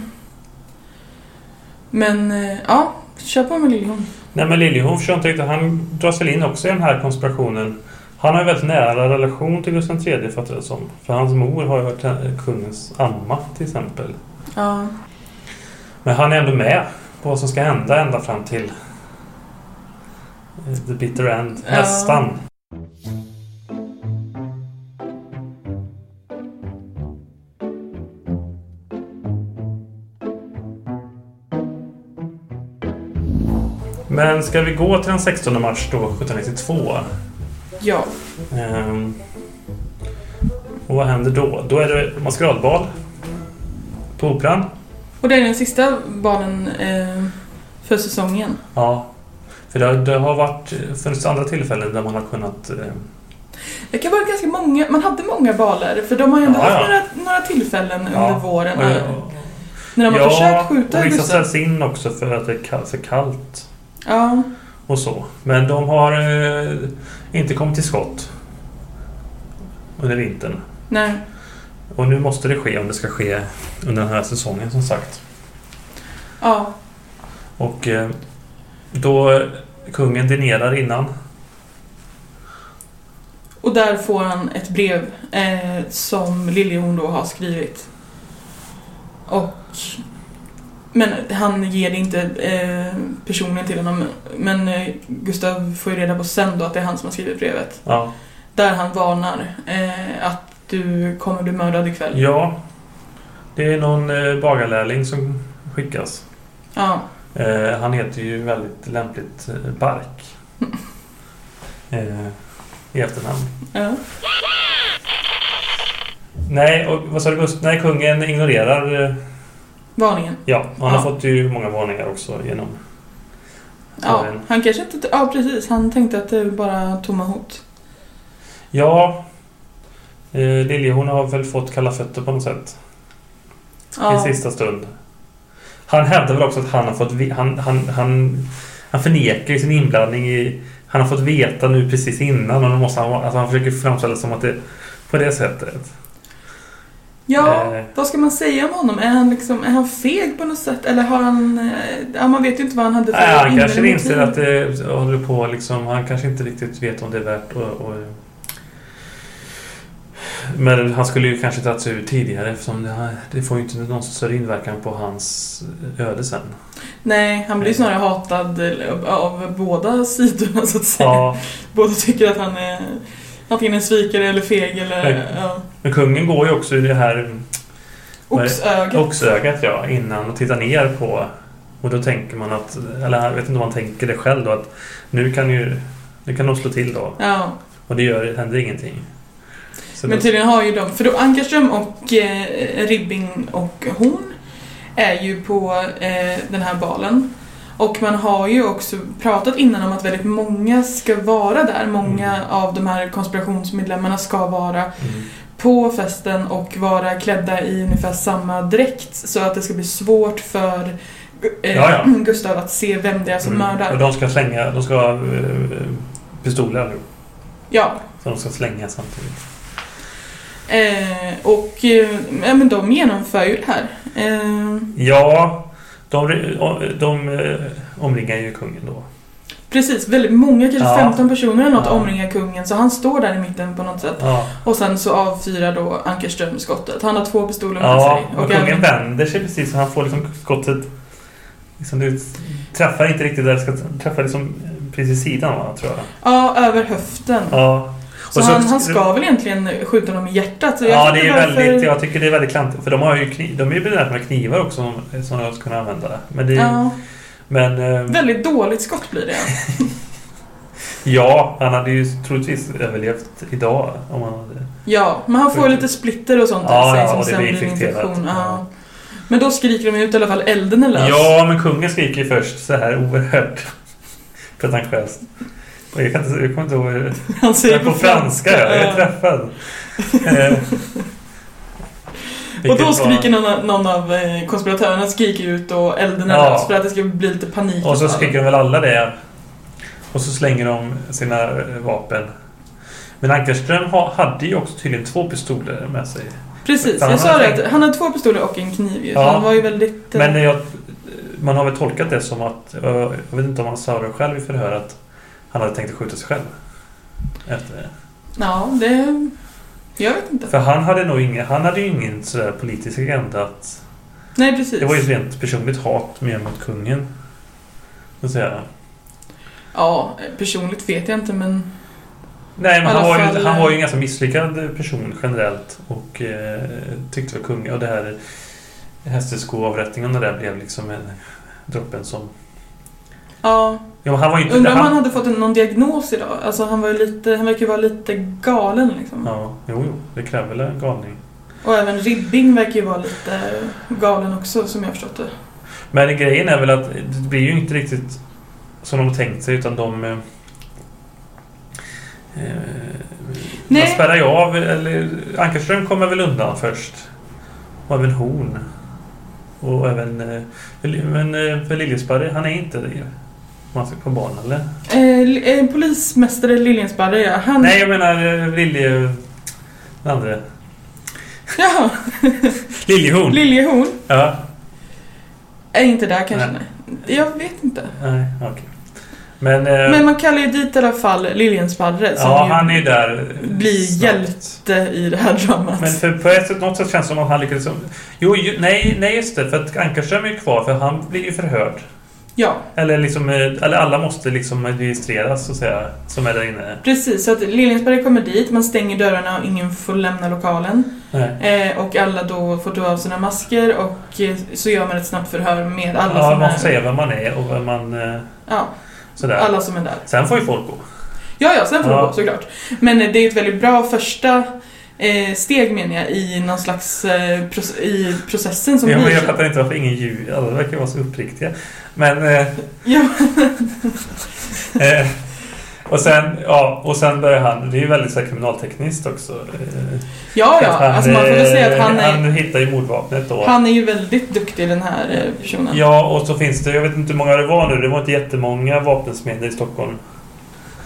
Men eh, ja, kör på med Liljehorn. Nej, men Liljehorn förstår inte riktigt. Han dras väl in också i den här konspirationen. Han har ju väldigt nära relation till Gustav III fattar jag som. För hans mor har ju varit eh, kungens amma till exempel. Ja. Men han är ändå med på vad som ska hända ända fram till eh, the bitter end. Ja. Nästan. Men ska vi gå till den 16 mars då, 1792? Ja. Ehm, och vad händer då? Då är det maskeradbal på Operan. Och det är den sista balen eh, för säsongen. Ja. För det, det har varit funnits andra tillfällen där man har kunnat... Eh, Det kan vara ganska många, man hade många baler för de har ju ändå Ja, haft ja. några, några tillfällen Ja. under våren. och- eh, när de har ja, försökt skjuta och vissa Gustav. ställs in också för att det är för kallt Ja, och så. Men de har eh, inte kommit till skott under vintern. nej. Och nu måste det ske om det ska ske under den här säsongen som sagt. Ja, Och eh, då kungen dinerar innan. och där får han ett brev eh, som Liljehorn då har skrivit. Och men han ger det inte eh, personligen till honom. Men eh, Gustav får ju reda på sen då att det är han som har skrivit brevet. Ja. Där han varnar eh, att du kommer bli mördad ikväll. ja. Det är någon eh, bagarlärling som skickas. Ja. Eh, han heter ju väldigt lämpligt eh, Bark. Eh, I efternamn. ja. Nej, och vad sa du Gust? Nej, kungen ignorerar... Eh, Varningen. ja, han Ja. har fått ju många varningar också genom... Ja, han kanske inte... Ja, precis. Han tänkte att det var bara tomma hot. Ja. Eh, Liljehorn har väl fått kalla fötter på något sätt. I Ja, sista stund. Han hävdar väl också att han har fått... Han, han, han, han förnekar ju sin inblandning i... Han har fått veta nu precis innan och då måste han... Alltså han försöker framställa det som att det... På det sättet. ja Eh. vad ska man säga om honom? Är han, liksom, är han feg på något sätt? Eller har han... eh, Ja, man vet ju inte vad han hade för Nej, han kanske inser att det håller på liksom... Han kanske inte riktigt vet om det är värt och Men han skulle ju kanske tagit sig ut tidigare eftersom det, det får ju inte någon större inverkan på hans öde sen. Nej, han blir ju snarare hatad eh, av båda sidorna så att säga. Ja, Båda tycker att han är antingen en svikare eller feg eller... Nej. Ja. men kungen går ju också i det här? Oxögat. oxögat ja, innan och tittar ner på och då tänker man att, eller jag vet inte om man tänker det själv då, att nu kan ju, nu kan de slå till då. Ja. Och det gör, händer ingenting. Så Men tydligen har ju de, för då Ankarström och eh, Ribbing och hon är ju på eh, den här balen. Och man har ju också pratat innan om att väldigt många ska vara där. Många Mm. av de här konspirationsmedlemmarna ska vara mm, på festen och vara klädda i ungefär samma dräkt. Så att det ska bli svårt för eh, Ja, ja. Gustav att se vem det är som mm. mördar. Och de ska slänga, de ska ha eh, pistoler nu. Ja. Så de ska slänga samtidigt. Eh, och eh, ja, men de genomför ju det här. Eh, Ja, de, de, eh, omringar ju kungen då. Precis, väldigt många, kanske Ja. 15 personer eller något Ja. omringar kungen så han står där i mitten på något sätt. Ja, Och sen så avfyrar då Ankerström skottet. Han har två pistoler med ja sig. och kungen vänder sig precis så han får liksom skottet liksom det träffar inte riktigt där det ska träffa liksom precis sidan va, tror jag. Ja, över höften. Ja. Så, så- han, han ska väl egentligen skjuta dem i hjärtat. Ja, det är varför- väldigt, jag tycker det är väldigt klantigt. För de har ju kniv, de är ju benägna med knivar också som, som de ska kunna använda. Men, det, Ja, men eh, väldigt dåligt skott blir det. ja, han hade ju troligtvis överlevt idag om han hade... Ja, men han får lite splitter och sånt Ja, sig ja, som och det sen blir infekterat. Ja. Men då skriker de ut i alla fall elden är lös. Ja, men kungen skriker ju först så här oerhört pretentiöst. Jag, kan inte, jag kommer inte ihåg... Han säger på franska, ja. Jag är träffad. Eh, Och då skriker någon, någon av eh, konspiratörerna skriker ut och elden är Ja. för att det ska bli lite panik. Och så skriker de väl alla det. Och så slänger de sina eh, vapen. Men Ankarström ha, hade ju också tydligen två pistoler med sig. Precis, jag sa det. Att han hade två pistoler och en kniv Ja. han var ju väldigt... eh, Men jag, man har väl tolkat det som att, eh, jag vet inte om han sa det själv i förhör, att han hade tänkt att skjuta sig själv. Efter det. Ja, det... Jag vet inte. För han hade nog ingen, han hade ju ingen sådär politisk agenda att... Nej, precis. Det var ju ett rent personligt hat mer mot kungen. Så att säga. Ja, personligt vet jag inte men... Nej, men han var, ju, han var ju en ganska misslyckad person generellt. Och eh, tyckte väl kungen... Och det här hästskoavrättningen och det där blev liksom en droppen som... Ja. Ja, han var inte... Undrar om han, han hade fått någon diagnos idag? Alltså han var ju lite, han verkar ju vara lite galen liksom. Ja, jo, jo. Det kräver väl en galning. Och även Ribbing verkar ju vara lite galen också som jag förstått det. Men grejen är väl att det blir ju inte riktigt som de tänkt sig utan de... Eh, eh, Nej. man spärrar ju av, eller Ankarström kommer väl undan först. Och även Horn. Och även... Eh, men eh, för Liljesberg, han är inte det. Ska på banan eller? Eh, eh, polismästare Liljensparre, ja. Han... Nej, jag menar eh, Lilje... Den andra. Jaha, Liljehorn. Liljehorn ja. är inte där kanske, Nej. nej. Jag vet inte. Nej, okej. Men... Eh, Men man kallar ju dit i alla fall Liljensparre som ja, ju han är där. blir snabbt. hjälte i det här dramat. Men för på ett sätt, något sätt känns det som att han lyckades... Jo, ju, nej, nej, just det. För att Ankarström är ju kvar, för han blir ju förhörd. Ja, Eller liksom, eh, eller alla måste liksom registreras, så att säga, som är där inne. precis. Så att Liljensberg kommer dit, man stänger dörrarna och ingen får lämna lokalen. Eh, och alla då får ta av sina masker och eh, så gör man ett snabbt förhör med alla Ja, som man är... får säga vem man är och vem man... eh, Ja, Sådär. alla som är där. Sen får ju folk gå. Ja, ja, sen får Ja. det gå såklart. Men eh, det är ett väldigt bra första steg menar jag i någon slags eh, i processen som Ja, men blir jag så. fattar inte varför ingen ljud... Alla verkar vara så uppriktiga. Men... Eh, Ja, eh, och sen, ja, och sen börjar han... Det är ju väldigt så här, kriminaltekniskt också. Eh, ja, ja. han, alltså man får väl säga att han eh, är, Han hittar ju mordvapnet då. han är ju väldigt duktig den här eh, personen. Ja, och så finns det, jag vet inte hur många det var nu, det var inte jättemånga vapensmeder i Stockholm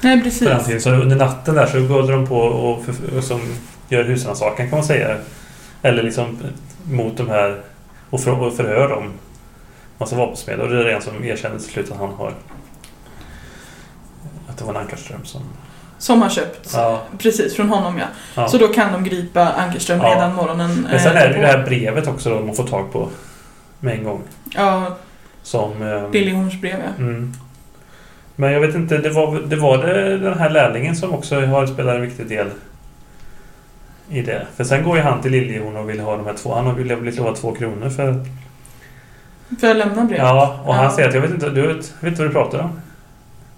Nej, precis. Så under natten där så går de på och, och som gör husrannsakan kan man säga. Eller liksom mot de här och, för, och förhör dem. Massa vapensmeder. Och det är en som erkänner till slut att han har att det var en Ankarström som... Som har köpt. Ja, Precis, från honom ja. ja. Så då kan de gripa Ankerström Ja. redan morgonen Men sen eh, är det ju det här brevet också då man får tag på med en gång. Ja, Som... ehm, Liljehorns brev ja. Mm. Men jag vet inte, det var, det var det den här lärlingen som också har spelat en viktig del i det. För sen går ju han till Liljehorn och vill ha de här två. Han har blivit lovad två kronor för... För att lämna brevet? Ja, och han Ja. säger att jag vet inte, du vet, vet vad du pratar om.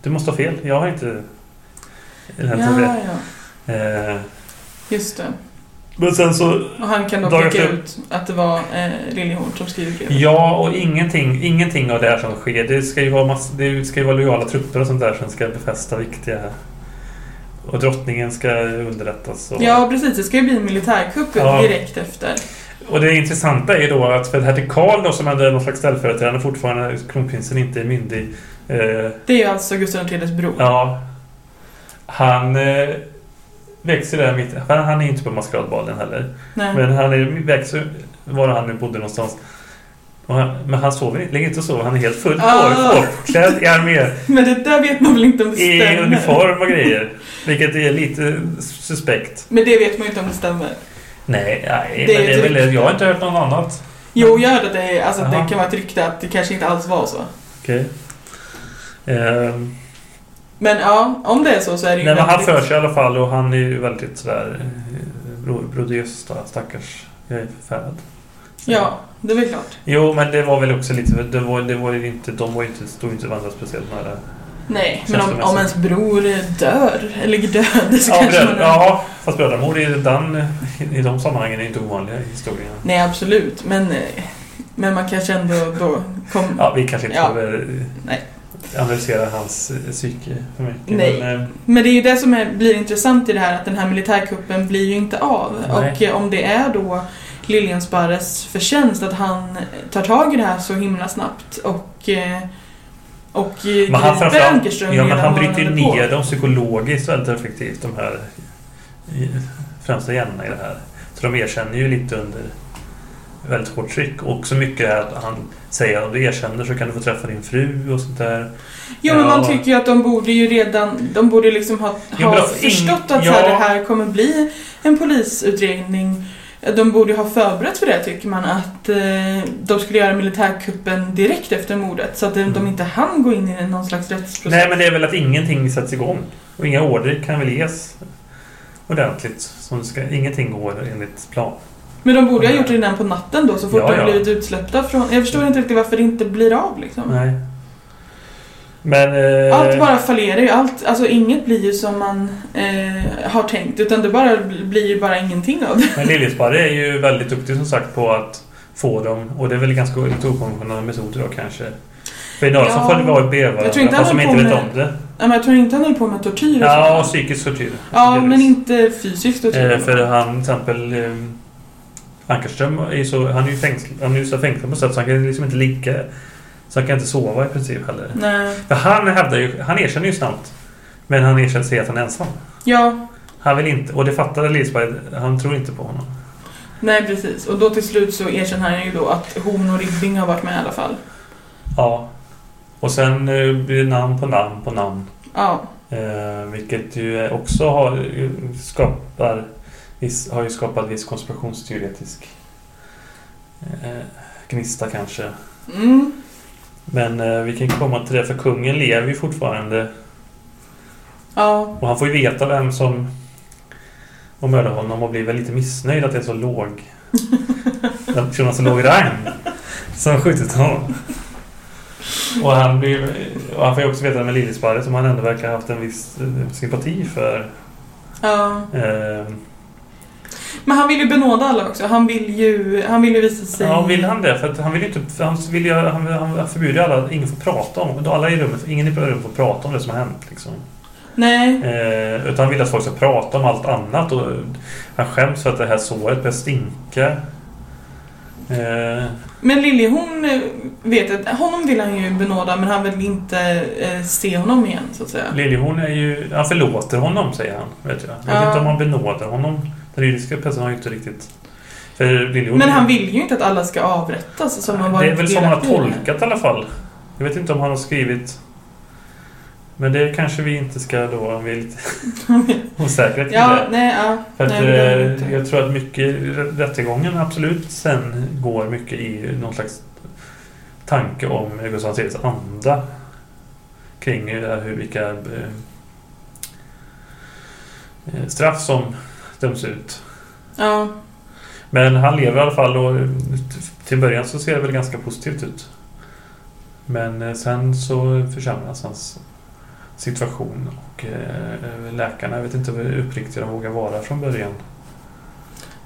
Du måste ha fel. Jag har inte... Ja, ja. eh, Just det. Men sen så... Och han kan då peka efter- ut att det var eh, Liljehorn som skriver brevet. Ja, och ingenting, ingenting av det här som sker. Det ska ju vara, mass, det ska ju vara lojala trupper och sånt där som ska befästa viktiga... Och drottningen ska underrättas. Och, Ja, precis. Det ska ju bli en militärkupp Ja. direkt efter. Och det intressanta är ju då att för hertig Karl då som är någon slags ställföreträdare fortfarande kronprinsen inte är myndig. Eh, Det är ju alltså Gustav IIIs bror. ja. Han eh, växer där mitt... Han är inte på maskeradbalen heller. Nej. Men han är, växer var han nu bodde någonstans. Han, men han sover inte, ligger inte och sover. Han är helt fullt Ah. påklädd i armé. Men det där vet man väl inte om det I stämmer? uniform och grejer. Vilket är lite suspekt. Men det vet man ju inte om det stämmer. Nej, nej Det är men det är väl, jag har inte hört något annat. Jo, jag hörde att det, alltså, att det kan vara ett rykte att det kanske inte alls var så. Okej. Ehm, Men ja, om det är så så är det ju Nej men han för sig i alla fall och han är ju väldigt sådär eh, bro- Brodiös då, stackars. Jag är förfärad. Ja, det är väl klart. Jo men det var väl också lite, det var, det var inte, de var inte, stod inte varandra speciellt nära. Nej, men om, om ens bror dör, eller ligger död, så Ja, kanske man... ja fast brödramord i, den, i, de sammanhangen är inte ovanliga i historien. Nej, absolut. Men, eh, men man kanske ändå då kom... Ja, vi kanske inte Ja. behöver eh, Nej. analysera hans eh, psyke för mycket. Nej. Men, eh, Men det är ju det som är, blir intressant i det här, att den här militärkuppen blir ju inte av. Nej. Och eh, om det är då Liljensparres förtjänst att han tar tag i det här så himla snabbt och eh, och men han, framförallt, Ankerström ja, men han bryter ner dem psykologiskt väldigt effektivt, de här främsta hjärnorna i det här. Så de erkänner ju lite under väldigt hårt tryck. Och så mycket är att han säger att om du erkänner så kan du få träffa din fru och sånt där. Jo men man Ja. tycker ju att de borde ju redan, de borde liksom ha, ha de- förstått att så här, ja. det här kommer bli en polisutredning. De borde ju ha förberett för det tycker man, att eh, de skulle göra militärkuppen direkt efter mordet. Så att de, de inte hann gå in i någon slags rättsprocess. Mm. Nej, men det är väl att ingenting sätts igång. Och inga order kan väl ges ordentligt. Som ska, ingenting går enligt plan. Men de borde ha gjort det redan på natten då, så fort Ja, de ja. blivit utsläppta från... Jag förstår inte riktigt varför det inte blir av liksom. Nej. Men... Eh, Allt bara fallerar ju. Allt, alltså inget blir ju som man eh, har tänkt. Utan det bara blir ju bara ingenting av det. Men Liljesparre är ju väldigt duktig som sagt på att få dem. Och det är väl ganska lite okonventionella metoder då kanske. För några Ja, som får vara i beva jag tror inte fast han som inte vet med- om det. Ja, men jag tror inte han höll på med tortyr Ja, och så. psykisk tortyr. Ja, Delvis. men inte fysiskt tortyr. Eh, för han till exempel... Eh, Ankarström är så... Han är ju fängslad, han är ju så fängslad på sätt så han kan liksom inte ligga... Så han kan inte sova i princip heller. Nej. För han hävdar ju... Han erkänner ju snabbt. Men han erkänner sig att han är ensam. Ja, Han vill inte... Och det fattade Lisberg. Han tror inte på honom. nej precis. Och då till slut så erkänner han ju då att hon och Ribbing har varit med i alla fall. Ja. Och sen eh, blir det namn på namn på namn. Ja. Eh, vilket ju också har, eh, skapar, har ju skapat viss konspirationsteoretisk eh, gnista kanske. Mm. Men eh, vi kan komma till det för kungen lever ju fortfarande Ja. och han får ju veta vem som och mördar honom och blir väl lite missnöjd att det är så låg den personen så låg rang som skjutit honom. Och han, blir, och han får ju också veta med Liljesparre som han ändå verkar ha haft en viss eh, sympati för. Ja. Eh, Men han vill ju benåda alla också. Han vill ju, han vill ju visa sig... Ja, vill han det? För han vill ju inte... för Han, vill ju, han, han förbjuder ju alla... Ingen får prata om Alla i rummet... Ingen i rummet får prata om det som har hänt. Liksom. Nej. Eh, utan han vill att folk ska prata om allt annat. Och han skäms för att det här såret börjar stinka. Eh, Men Lilje hon eh, vet att honom vill han ju benåda men han vill inte eh, se honom igen så att säga. Liljehorn är ju... Han förlåter honom, säger han. Vet jag. Jag vet Ja. inte om han benådar honom. Den juridiska pressen har ju inte riktigt... Men han vill ju inte att alla ska avrättas som har Det är väl som han har tolkat i alla fall. Jag vet inte om han har skrivit... Men det kanske vi inte ska då... Vi är lite osäkra kring Ja, det. nej, ja. För att, nej, det är eh, jag tror att mycket rättegången absolut sen går mycket i någon slags tanke om Gustav IIIs anda kring eh, hur vilka eh, straff som döms ut. Ja. Men han lever i alla fall och till början så ser det väl ganska positivt ut. Men eh, sen så försämras hans situation och eh, läkarna, jag vet inte hur uppriktiga de vågar vara från början.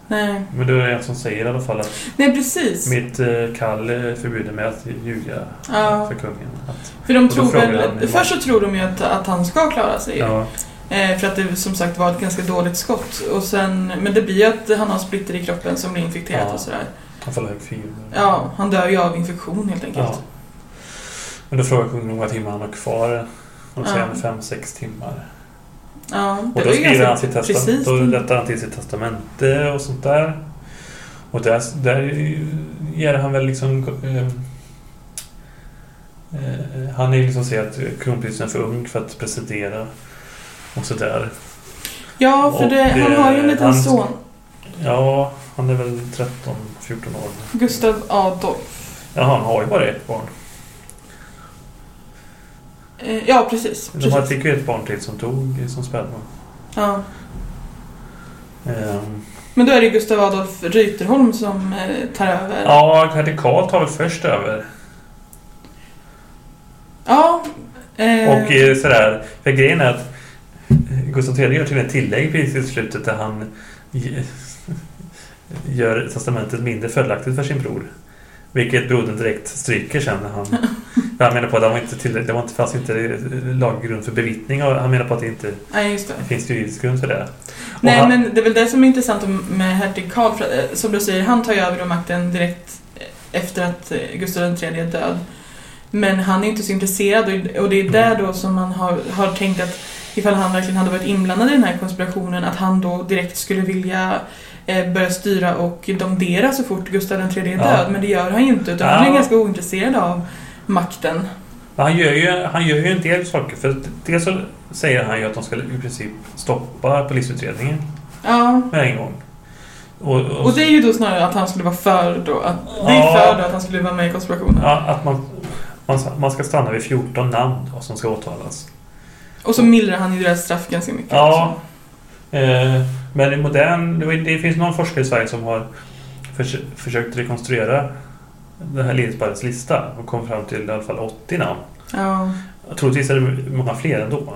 Nej. Men det är en som säger i alla fall att nej, precis. mitt eh, kall eh, förbjuder mig att ljuga Ja. för kungen. Att, För de tror väl... Först så tror de ju att, att han ska klara sig. ja, Eh, för att det som sagt var ett ganska dåligt skott. Och sen, men det blir ju att han har splitter i kroppen som blir infekterat Ja. och sådär. han får hög feber. Ja, han dör ju av infektion helt enkelt. Ja. Men då frågar kungen hur många timmar han har kvar. Och säger Ja. fem, sex timmar. Ja, Och då skriver han sitt testamente. Då rättar han till sitt testamente och sånt där. Och där, där ger han väl liksom... Eh, eh, han är liksom säger att kronprinsen är för ung för att presidera. Och sådär. Ja, för Och det, han det- har ju en liten han- son. Ja, han är väl 13, 14 år. Gustav Adolf. Ja, han har ju bara ett barn. Eh, ja, precis. De precis. fick ju ett barn till som tog som spädbarn. Ja. Ehm, Men då är det Gustav Adolf Reuterholm som eh, tar över. Ja, Karl tar väl först över. Ja. Eh, Och eh, sådär, för grejen är att Gustav III gör till ett tillägg precis i slutet där han gör testamentet mindre fördelaktigt för sin bror. Vilket brodern direkt stryker sen när han... han menar på att det var inte det var inte, fanns inte laggrund för bevittning och han menar på att det inte Nej, det. finns juridisk grund för det. Och Nej, han, men det är väl det som är intressant med hertig Karl. Eh, som du säger, han tar ju över makten direkt eh, efter att eh, Gustav III är död. Men han är inte så intresserad och- och det är där då som man har, har tänkt att ifall han verkligen hade varit inblandad i den här konspirationen att han då direkt skulle vilja eh, börja styra och domdera så fort Gustav III är Ja. död. Men det gör han ju inte utan han Ja. är ganska ointresserad av makten. Men Han gör, ju, han gör ju en del saker. För dels så säger han ju att de ska i princip stoppa polisutredningen Ja. med en gång. Och, och, Och det är ju då snarare att han skulle vara för då. Att, det är Ja. för då att han skulle vara med i konspirationen. ja, att man, man, man ska stanna vid 14 namn då, som ska åtalas. Och så mildrar han ju deras straff ganska mycket. Ja. Eh, men i modern... Det, finns någon forskare i Sverige som har förs försökt rekonstruera den här Lindsbergs lista och kom fram till i alla fall 80 namn. Ja, Troligtvis är det många fler ändå.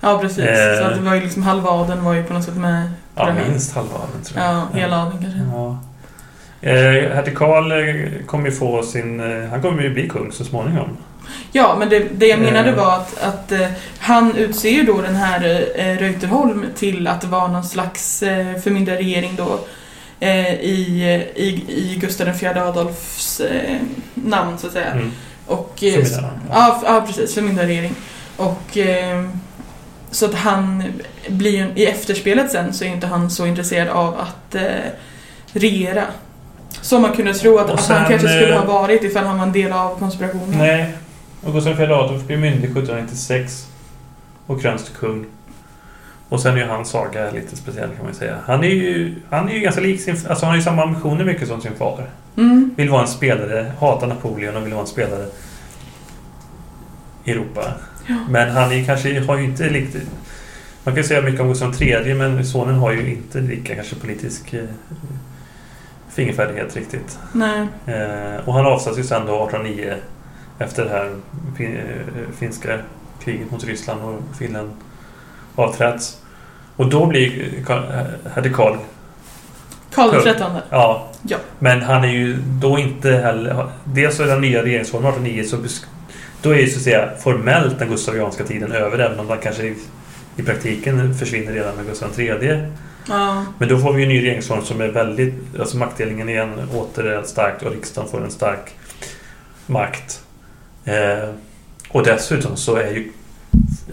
ja precis. Eh. Så att det var ju liksom halva adeln var ju på något sätt med Ja, minst halva adeln tror jag. Ja, hela adeln kanske. Ja. Eh, hertig Karl eh, kommer ju få sin... Eh, han kommer ju bli kung så småningom. Ja, men det, det jag menade Eh. var att, att eh, han utser ju då den här eh, Reuterholm till att vara någon slags eh, förmyndarregering då eh, i, i, i Gustav IV Adolfs eh, namn så att säga. Mm. Och, eh, ja, f- ja, precis. Förmyndarregering. Och så att han blir i efterspelet sen så är inte han så intresserad av att regera. Som man kunde tro att, Och att han sen, kanske skulle ha varit ifall han var en del av konspirationen. Nej. Och Gustav IV Adolf blir myndig 1796 och kröns till kung. Och sen är ju hans saga lite speciell kan man säga. Han är ju, han är ju ganska lik sin... Alltså han har ju samma ambitioner mycket som sin far. Mm. Vill vara en spelare, hatar Napoleon och vill vara en spelare i Europa. Ja. Men han är kanske, har ju inte riktigt... Man kan säga mycket om Gustav III men sonen har ju inte lika kanske politisk eh, fingerfärdighet riktigt. Nej. Eh, och han avsattes ju sen då 1809 efter det här fin, eh, finska kriget mot Ryssland och Finland avträtts. Och då blir hade Karl Karl. XIII. Ja. Ja. Men han är ju då inte heller... Dels så är den nya regeringsformen 1809 så då är ju så att säga formellt den gustavianska tiden över även om den kanske i, i praktiken försvinner redan med Gustav III. Ja. Men då får vi ju en ny regeringsform som är väldigt... Alltså maktdelningen igen åter är starkt och riksdagen får en stark makt. Eh, och dessutom så är ju...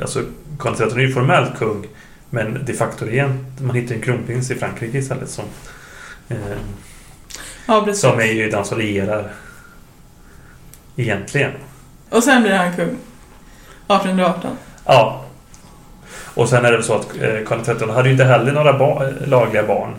Alltså Karl XIII är ju formellt kung men de facto igen, man hittar en kronprins i Frankrike istället som... Eh, ja, precis. som är ju den som regerar egentligen. Och sen blir han kung. 1818. Ja. Och sen är det så att eh, Karl XIII hade ju inte heller några ba- lagliga barn.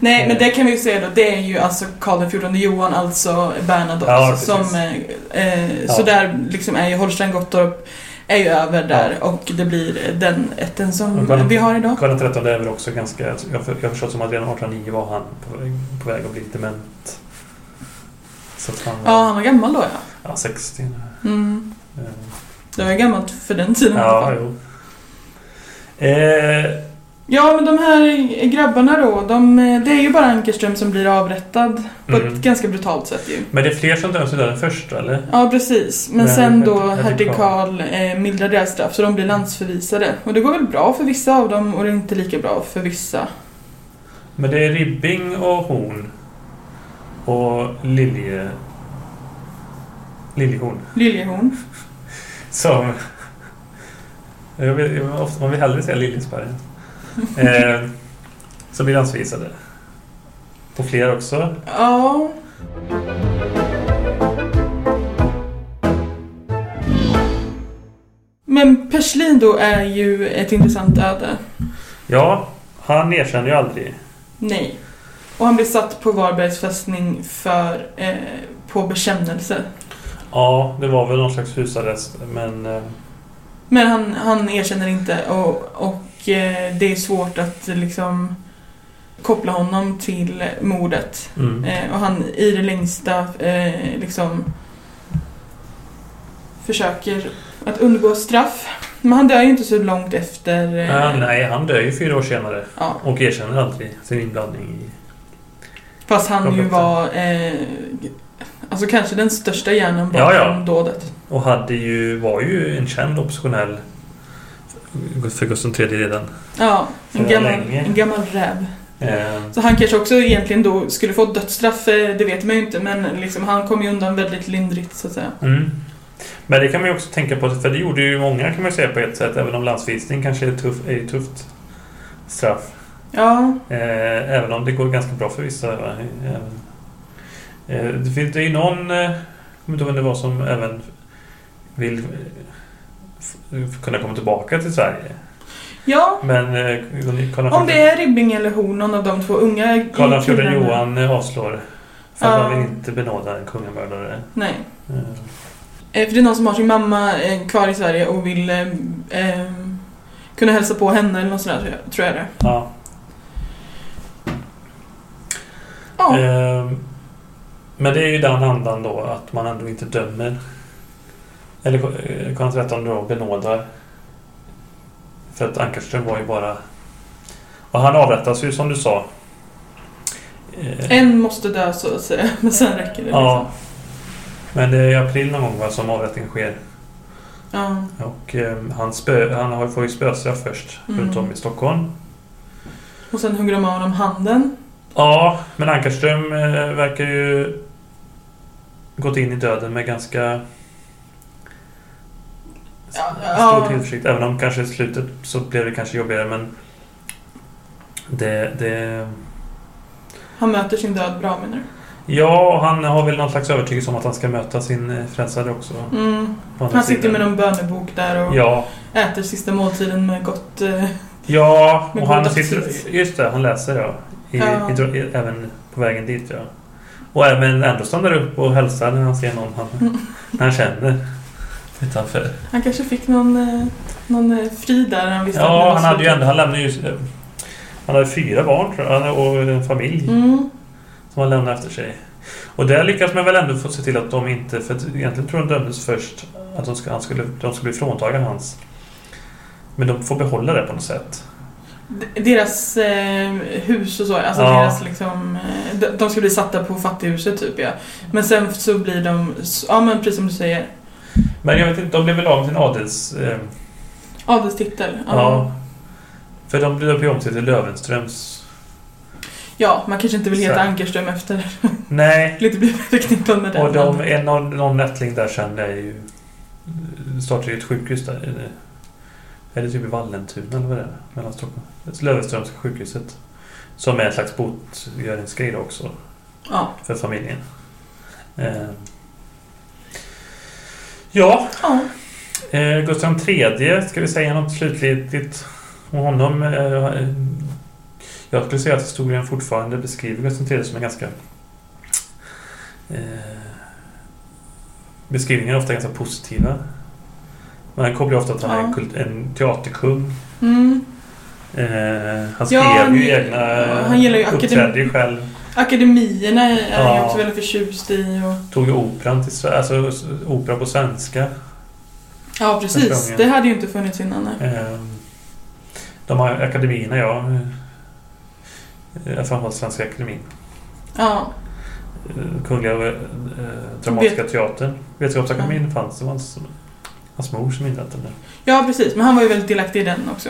Nej, Eh. men det kan vi ju säga då. Det är ju alltså Karl XIV Johan, alltså Bernadotte. Ja, precis. som, eh, eh, Ja. Så där liksom är ju Holstein Gottorp är ju över där och det blir den ätten som Karl- vi har idag. Karl XIII är väl också ganska... Jag har förstått som att redan 1809 var han på väg, på väg att bli dement. Så han Ja, han var gammal då ja. ja, 60 nu. Mm. Eh, Det var ju gammalt för den tiden Ja, jo. Eh, Ja, men de här grabbarna då, de, eh, det är ju bara Ankerström som blir avrättad på Mm. ett ganska brutalt sätt ju. men det är fler som döms idag än först, eller? Ja, precis. Men Nej, sen då hertig- Karl eh, mildrar deras straff, så de blir landsförvisade. Och det går väl bra för vissa av dem och det är inte lika bra för vissa. Men det är Ribbing och Horn och Lilje... Liljehorn. Liljehorn. Som... Jag vill, jag, ofta, man vill hellre säga Liljesberg. eh, som blir landsvisade. Och fler också. Ja. Men Perslin då är ju ett intressant öde. Ja, han erkänner ju aldrig. Nej. Och han blir satt på Varbergs fästning för, eh, på bekännelse. Ja, det var väl någon slags husarrest, men... Eh, Men han, han erkänner inte och, och det är svårt att liksom koppla honom till mordet. mm. Eh, och han i det längsta eh, liksom försöker att undgå straff. Men han dör ju inte så långt efter. Eh, Ja, nej, han dör ju fyra år senare. ja, Och erkänner aldrig sin inblandning i... fast han ju var eh, alltså kanske den största hjärnan bakom Ja, ja. dådet. Och hade ju, var ju en känd oppositionell för Gustav III redan. Ja, en gammal, länge. en gammal räv. Eh, Så han kanske också egentligen då skulle få dödsstraff, eh, det vet man ju inte, men liksom han kom ju undan väldigt lindrigt så att säga. mm. Men det kan man ju också tänka på, för det gjorde ju många kan man ju säga på ett sätt, även om landsvisning kanske är, tuff, är ett tufft straff. Ja, Eh, även om det går ganska bra för vissa. Även, eh, det finns ju någon, eh, jag kommer inte ihåg vem det var, som även vill eh, kunna komma tillbaka till Sverige. ja Men eh, Karl om det är Ribbing eller Horn, någon av de två unga Karl XIV. Johan eh, avslår. För att man vill inte benåda en kungamördare. Nej. Eh, För det är någon som har sin mamma kvar i Sverige och vill eh, kunna hälsa på henne eller något sånt där, tror jag- det. Ja. Ja. Ehm, Men det är ju den andan då att man ändå inte dömer Eller eh, Karl XIII då benådar. För att Ankarström var ju bara... Och han avrättas ju som du sa. Eh, En måste dö så att säga, men sen räcker det. Ja. Liksom. Men det är i april någon gång va, som avrättningen sker. Ja. Och eh, han, spö, han har, får ju spöstraff först Mm. runt om i Stockholm. Och sen hugger de av honom handen. Ja, men Ankarström eh, verkar ju gått in i döden med ganska Ja, stor ja. tillförsikt. Även om kanske i slutet så blev det kanske jobbigare men det, det... Han möter sin död bra menar du? Ja, han har väl någon slags övertygelse om att han ska möta sin eh, frälsare också. Mm. Han sitter med någon bönebok där och Ja, äter sista måltiden med gott... Eh, ja Med och han sitter... Just det, han läser ja. I, Ja. I, i, även på vägen dit ja. Och även ändå stannar upp och hälsar när han ser någon han, Mm. när han känner utanför. han kanske fick någon, eh, någon eh, fri där han visste Ja, han hade ju ändå... Han lämnade ju... Han hade fyra barn tror jag, och en familj Mm. som han lämnade efter sig. Och där lyckas man väl ändå få se till att de inte... För att egentligen tror jag de dömdes först att de, ska, han skulle, de skulle bli fråntagna hans... Men de får behålla det på något sätt. Deras eh, hus och så, alltså Ja. deras liksom... Eh, de- de ska bli satta på fattighuset typ ja. Men sen så blir de, ja men precis som du säger, Men jag vet inte, de blev väl av med sin adels... Eh, adelstitel. ja. För de ju om sig till Löwenströms... Ja, man kanske inte vill heta Så. Ankerström efter. Nej. Lite blir förknippad med det. Och de, en av någon nättling där sen är ju... Startade ju ett sjukhus där. Eller, eller typ i Vallentuna eller vad det är. Mellan Stockholm. Löwenströmska sjukhuset. Som är en slags botgöringsgrej också. Ja. För familjen. Eh. Ja, ja. eh, Gustav III. Ska vi säga något slutligt om honom? Eh, jag skulle säga att historien fortfarande beskriver Gustav III som en ganska... Eh, beskrivningarna är ofta ganska positiva. Man kopplar ofta att han är Ja. kult, en teaterkung. Mm. Eh, han skrev Ja, ju egna... han gillar ju ju akademi- själv. Akademierna är jag Ja. också väldigt förtjust i. Och... Tog ju operan till Sve- alltså opera på svenska. Ja, precis. Det hade ju inte funnits innan. nej. Eh, de här akademierna, ja. eh, Framförallt Svenska Akademin. Ja. Eh, Kungliga eh, Dramatiska Teatern. Vetenskapsakademin fanns. Det var hans, hans mor som inrättade den. ja, precis. Men han var ju väldigt delaktig i den också.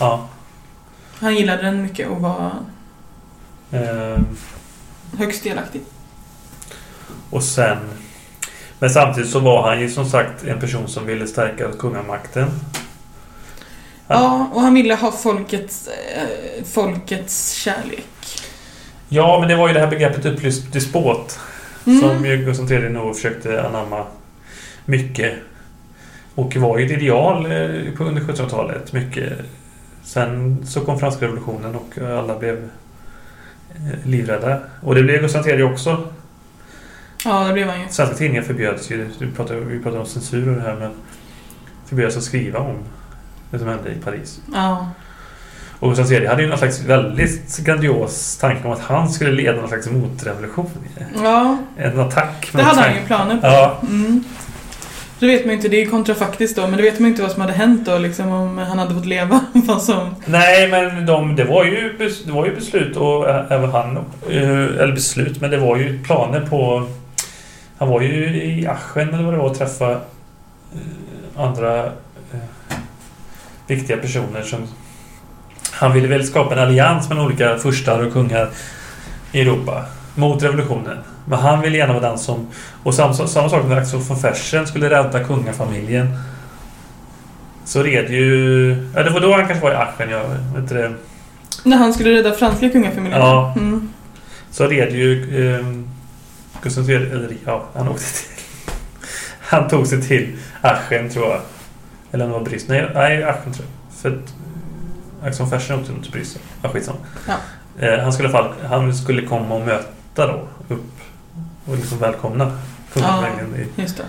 Ja. Han gillade den mycket och var Eh, högst delaktig. och sen... Men samtidigt så var han ju som sagt en person som ville stärka kungamakten. Ja, och han ville ha folkets, eh, folkets kärlek. Ja, men det var ju det här begreppet upplyst despot. Mm. Som Gustav III nog försökte anamma mycket. Och var ju ett ideal eh, på under 1700-talet. Mycket. Sen så kom franska revolutionen och alla blev livrädda. Och det blev Gustav III också. Ja, det blev han ju. Svenska tidningar förbjöds ju. Vi pratade, vi pratade om censur och det här men förbjöds att skriva om det som hände i Paris. Ja. Och Gustav III hade ju någon slags väldigt grandios tanke om att han skulle leda någon slags motrevolution. Ja, En attack. det hade han ju planer på. Ja, Mm. Då vet man ju inte, det är ju kontrafaktiskt då, men då vet man ju inte vad som hade hänt då liksom om han hade fått leva. vad som... Nej, men de, det, var ju, det var ju beslut och eh, även han... Eh, eller beslut, men det var ju planer på... Han var ju i Aschen eller vad det var och träffa eh, andra eh, viktiga personer som... Han ville väl skapa en allians med olika furstar och kungar i Europa mot revolutionen. Men han ville gärna vara den som... Och samma, samma sak med Axel von Fersen skulle rädda kungafamiljen. Så red ju... Ja, det var då han kanske var i Aschen, jag vet inte det. När han skulle rädda franska kungafamiljen. Ja. Mm. Så red ju eh, Gustav III, eller ja, han åkte till... Han tog sig till Aschen tror jag. Eller om det var Bryssel. Nej, nej, Aschen tror jag. För att Axel von Fersen åkte nog till Bryssel. Ja, skitsamma. Ja. Eh, han skulle han skulle komma och möta då och liksom välkomna kungafamiljen. i Just det.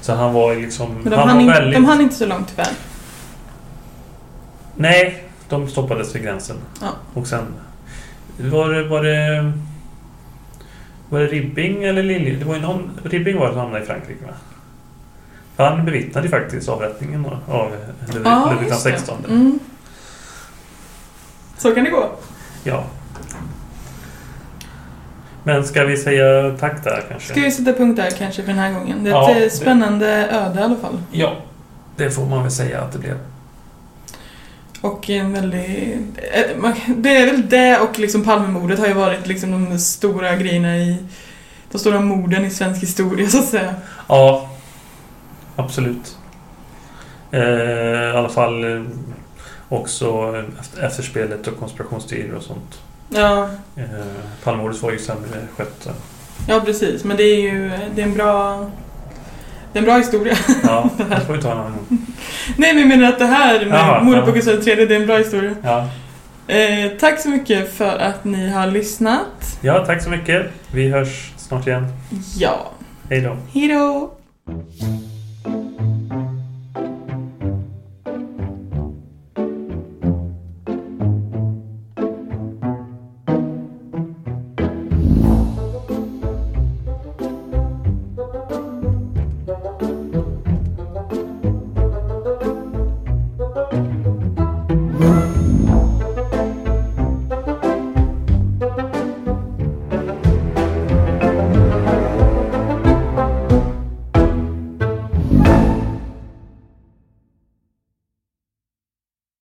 Så han var liksom... Men de han hann, var in, väldigt... de hann inte så långt tyvärr. Nej, de stoppades vid gränsen. Ja. Och sen... Var det... Var det, var det Ribbing eller Lilje? Det var ju någon... Ribbing var det som hamnade i Frankrike va? Han bevittnade ju faktiskt avrättningen av Ludvig Ja, det. 16. Mm. Så kan det gå. Ja. Men ska vi säga tack där kanske? Ska vi sätta punkt där kanske för den här gången? Det är Ja, ett eh, det- spännande öde i alla fall. Ja, det får man väl säga att det blev. Och en väldigt... eh, Det är väl det och liksom Palmemordet har ju varit liksom de stora grejerna i... De stora morden i svensk historia så att säga. Ja, absolut. Eh, I alla fall eh, också efter, efterspelet och konspirationsteorier och sånt. Ja, Eh, Palmemordet var ju sämre skött. ja precis. Men det är ju det är en bra... Det är en bra historia. Ja, det får vi ta en annan gång. Nej men jag menar att det här med mordet på. Gustav III, det är en bra historia. Ja. Eh, tack så mycket för att ni har lyssnat. ja, tack så mycket. Vi hörs snart igen. Ja, Hej då. hejdå!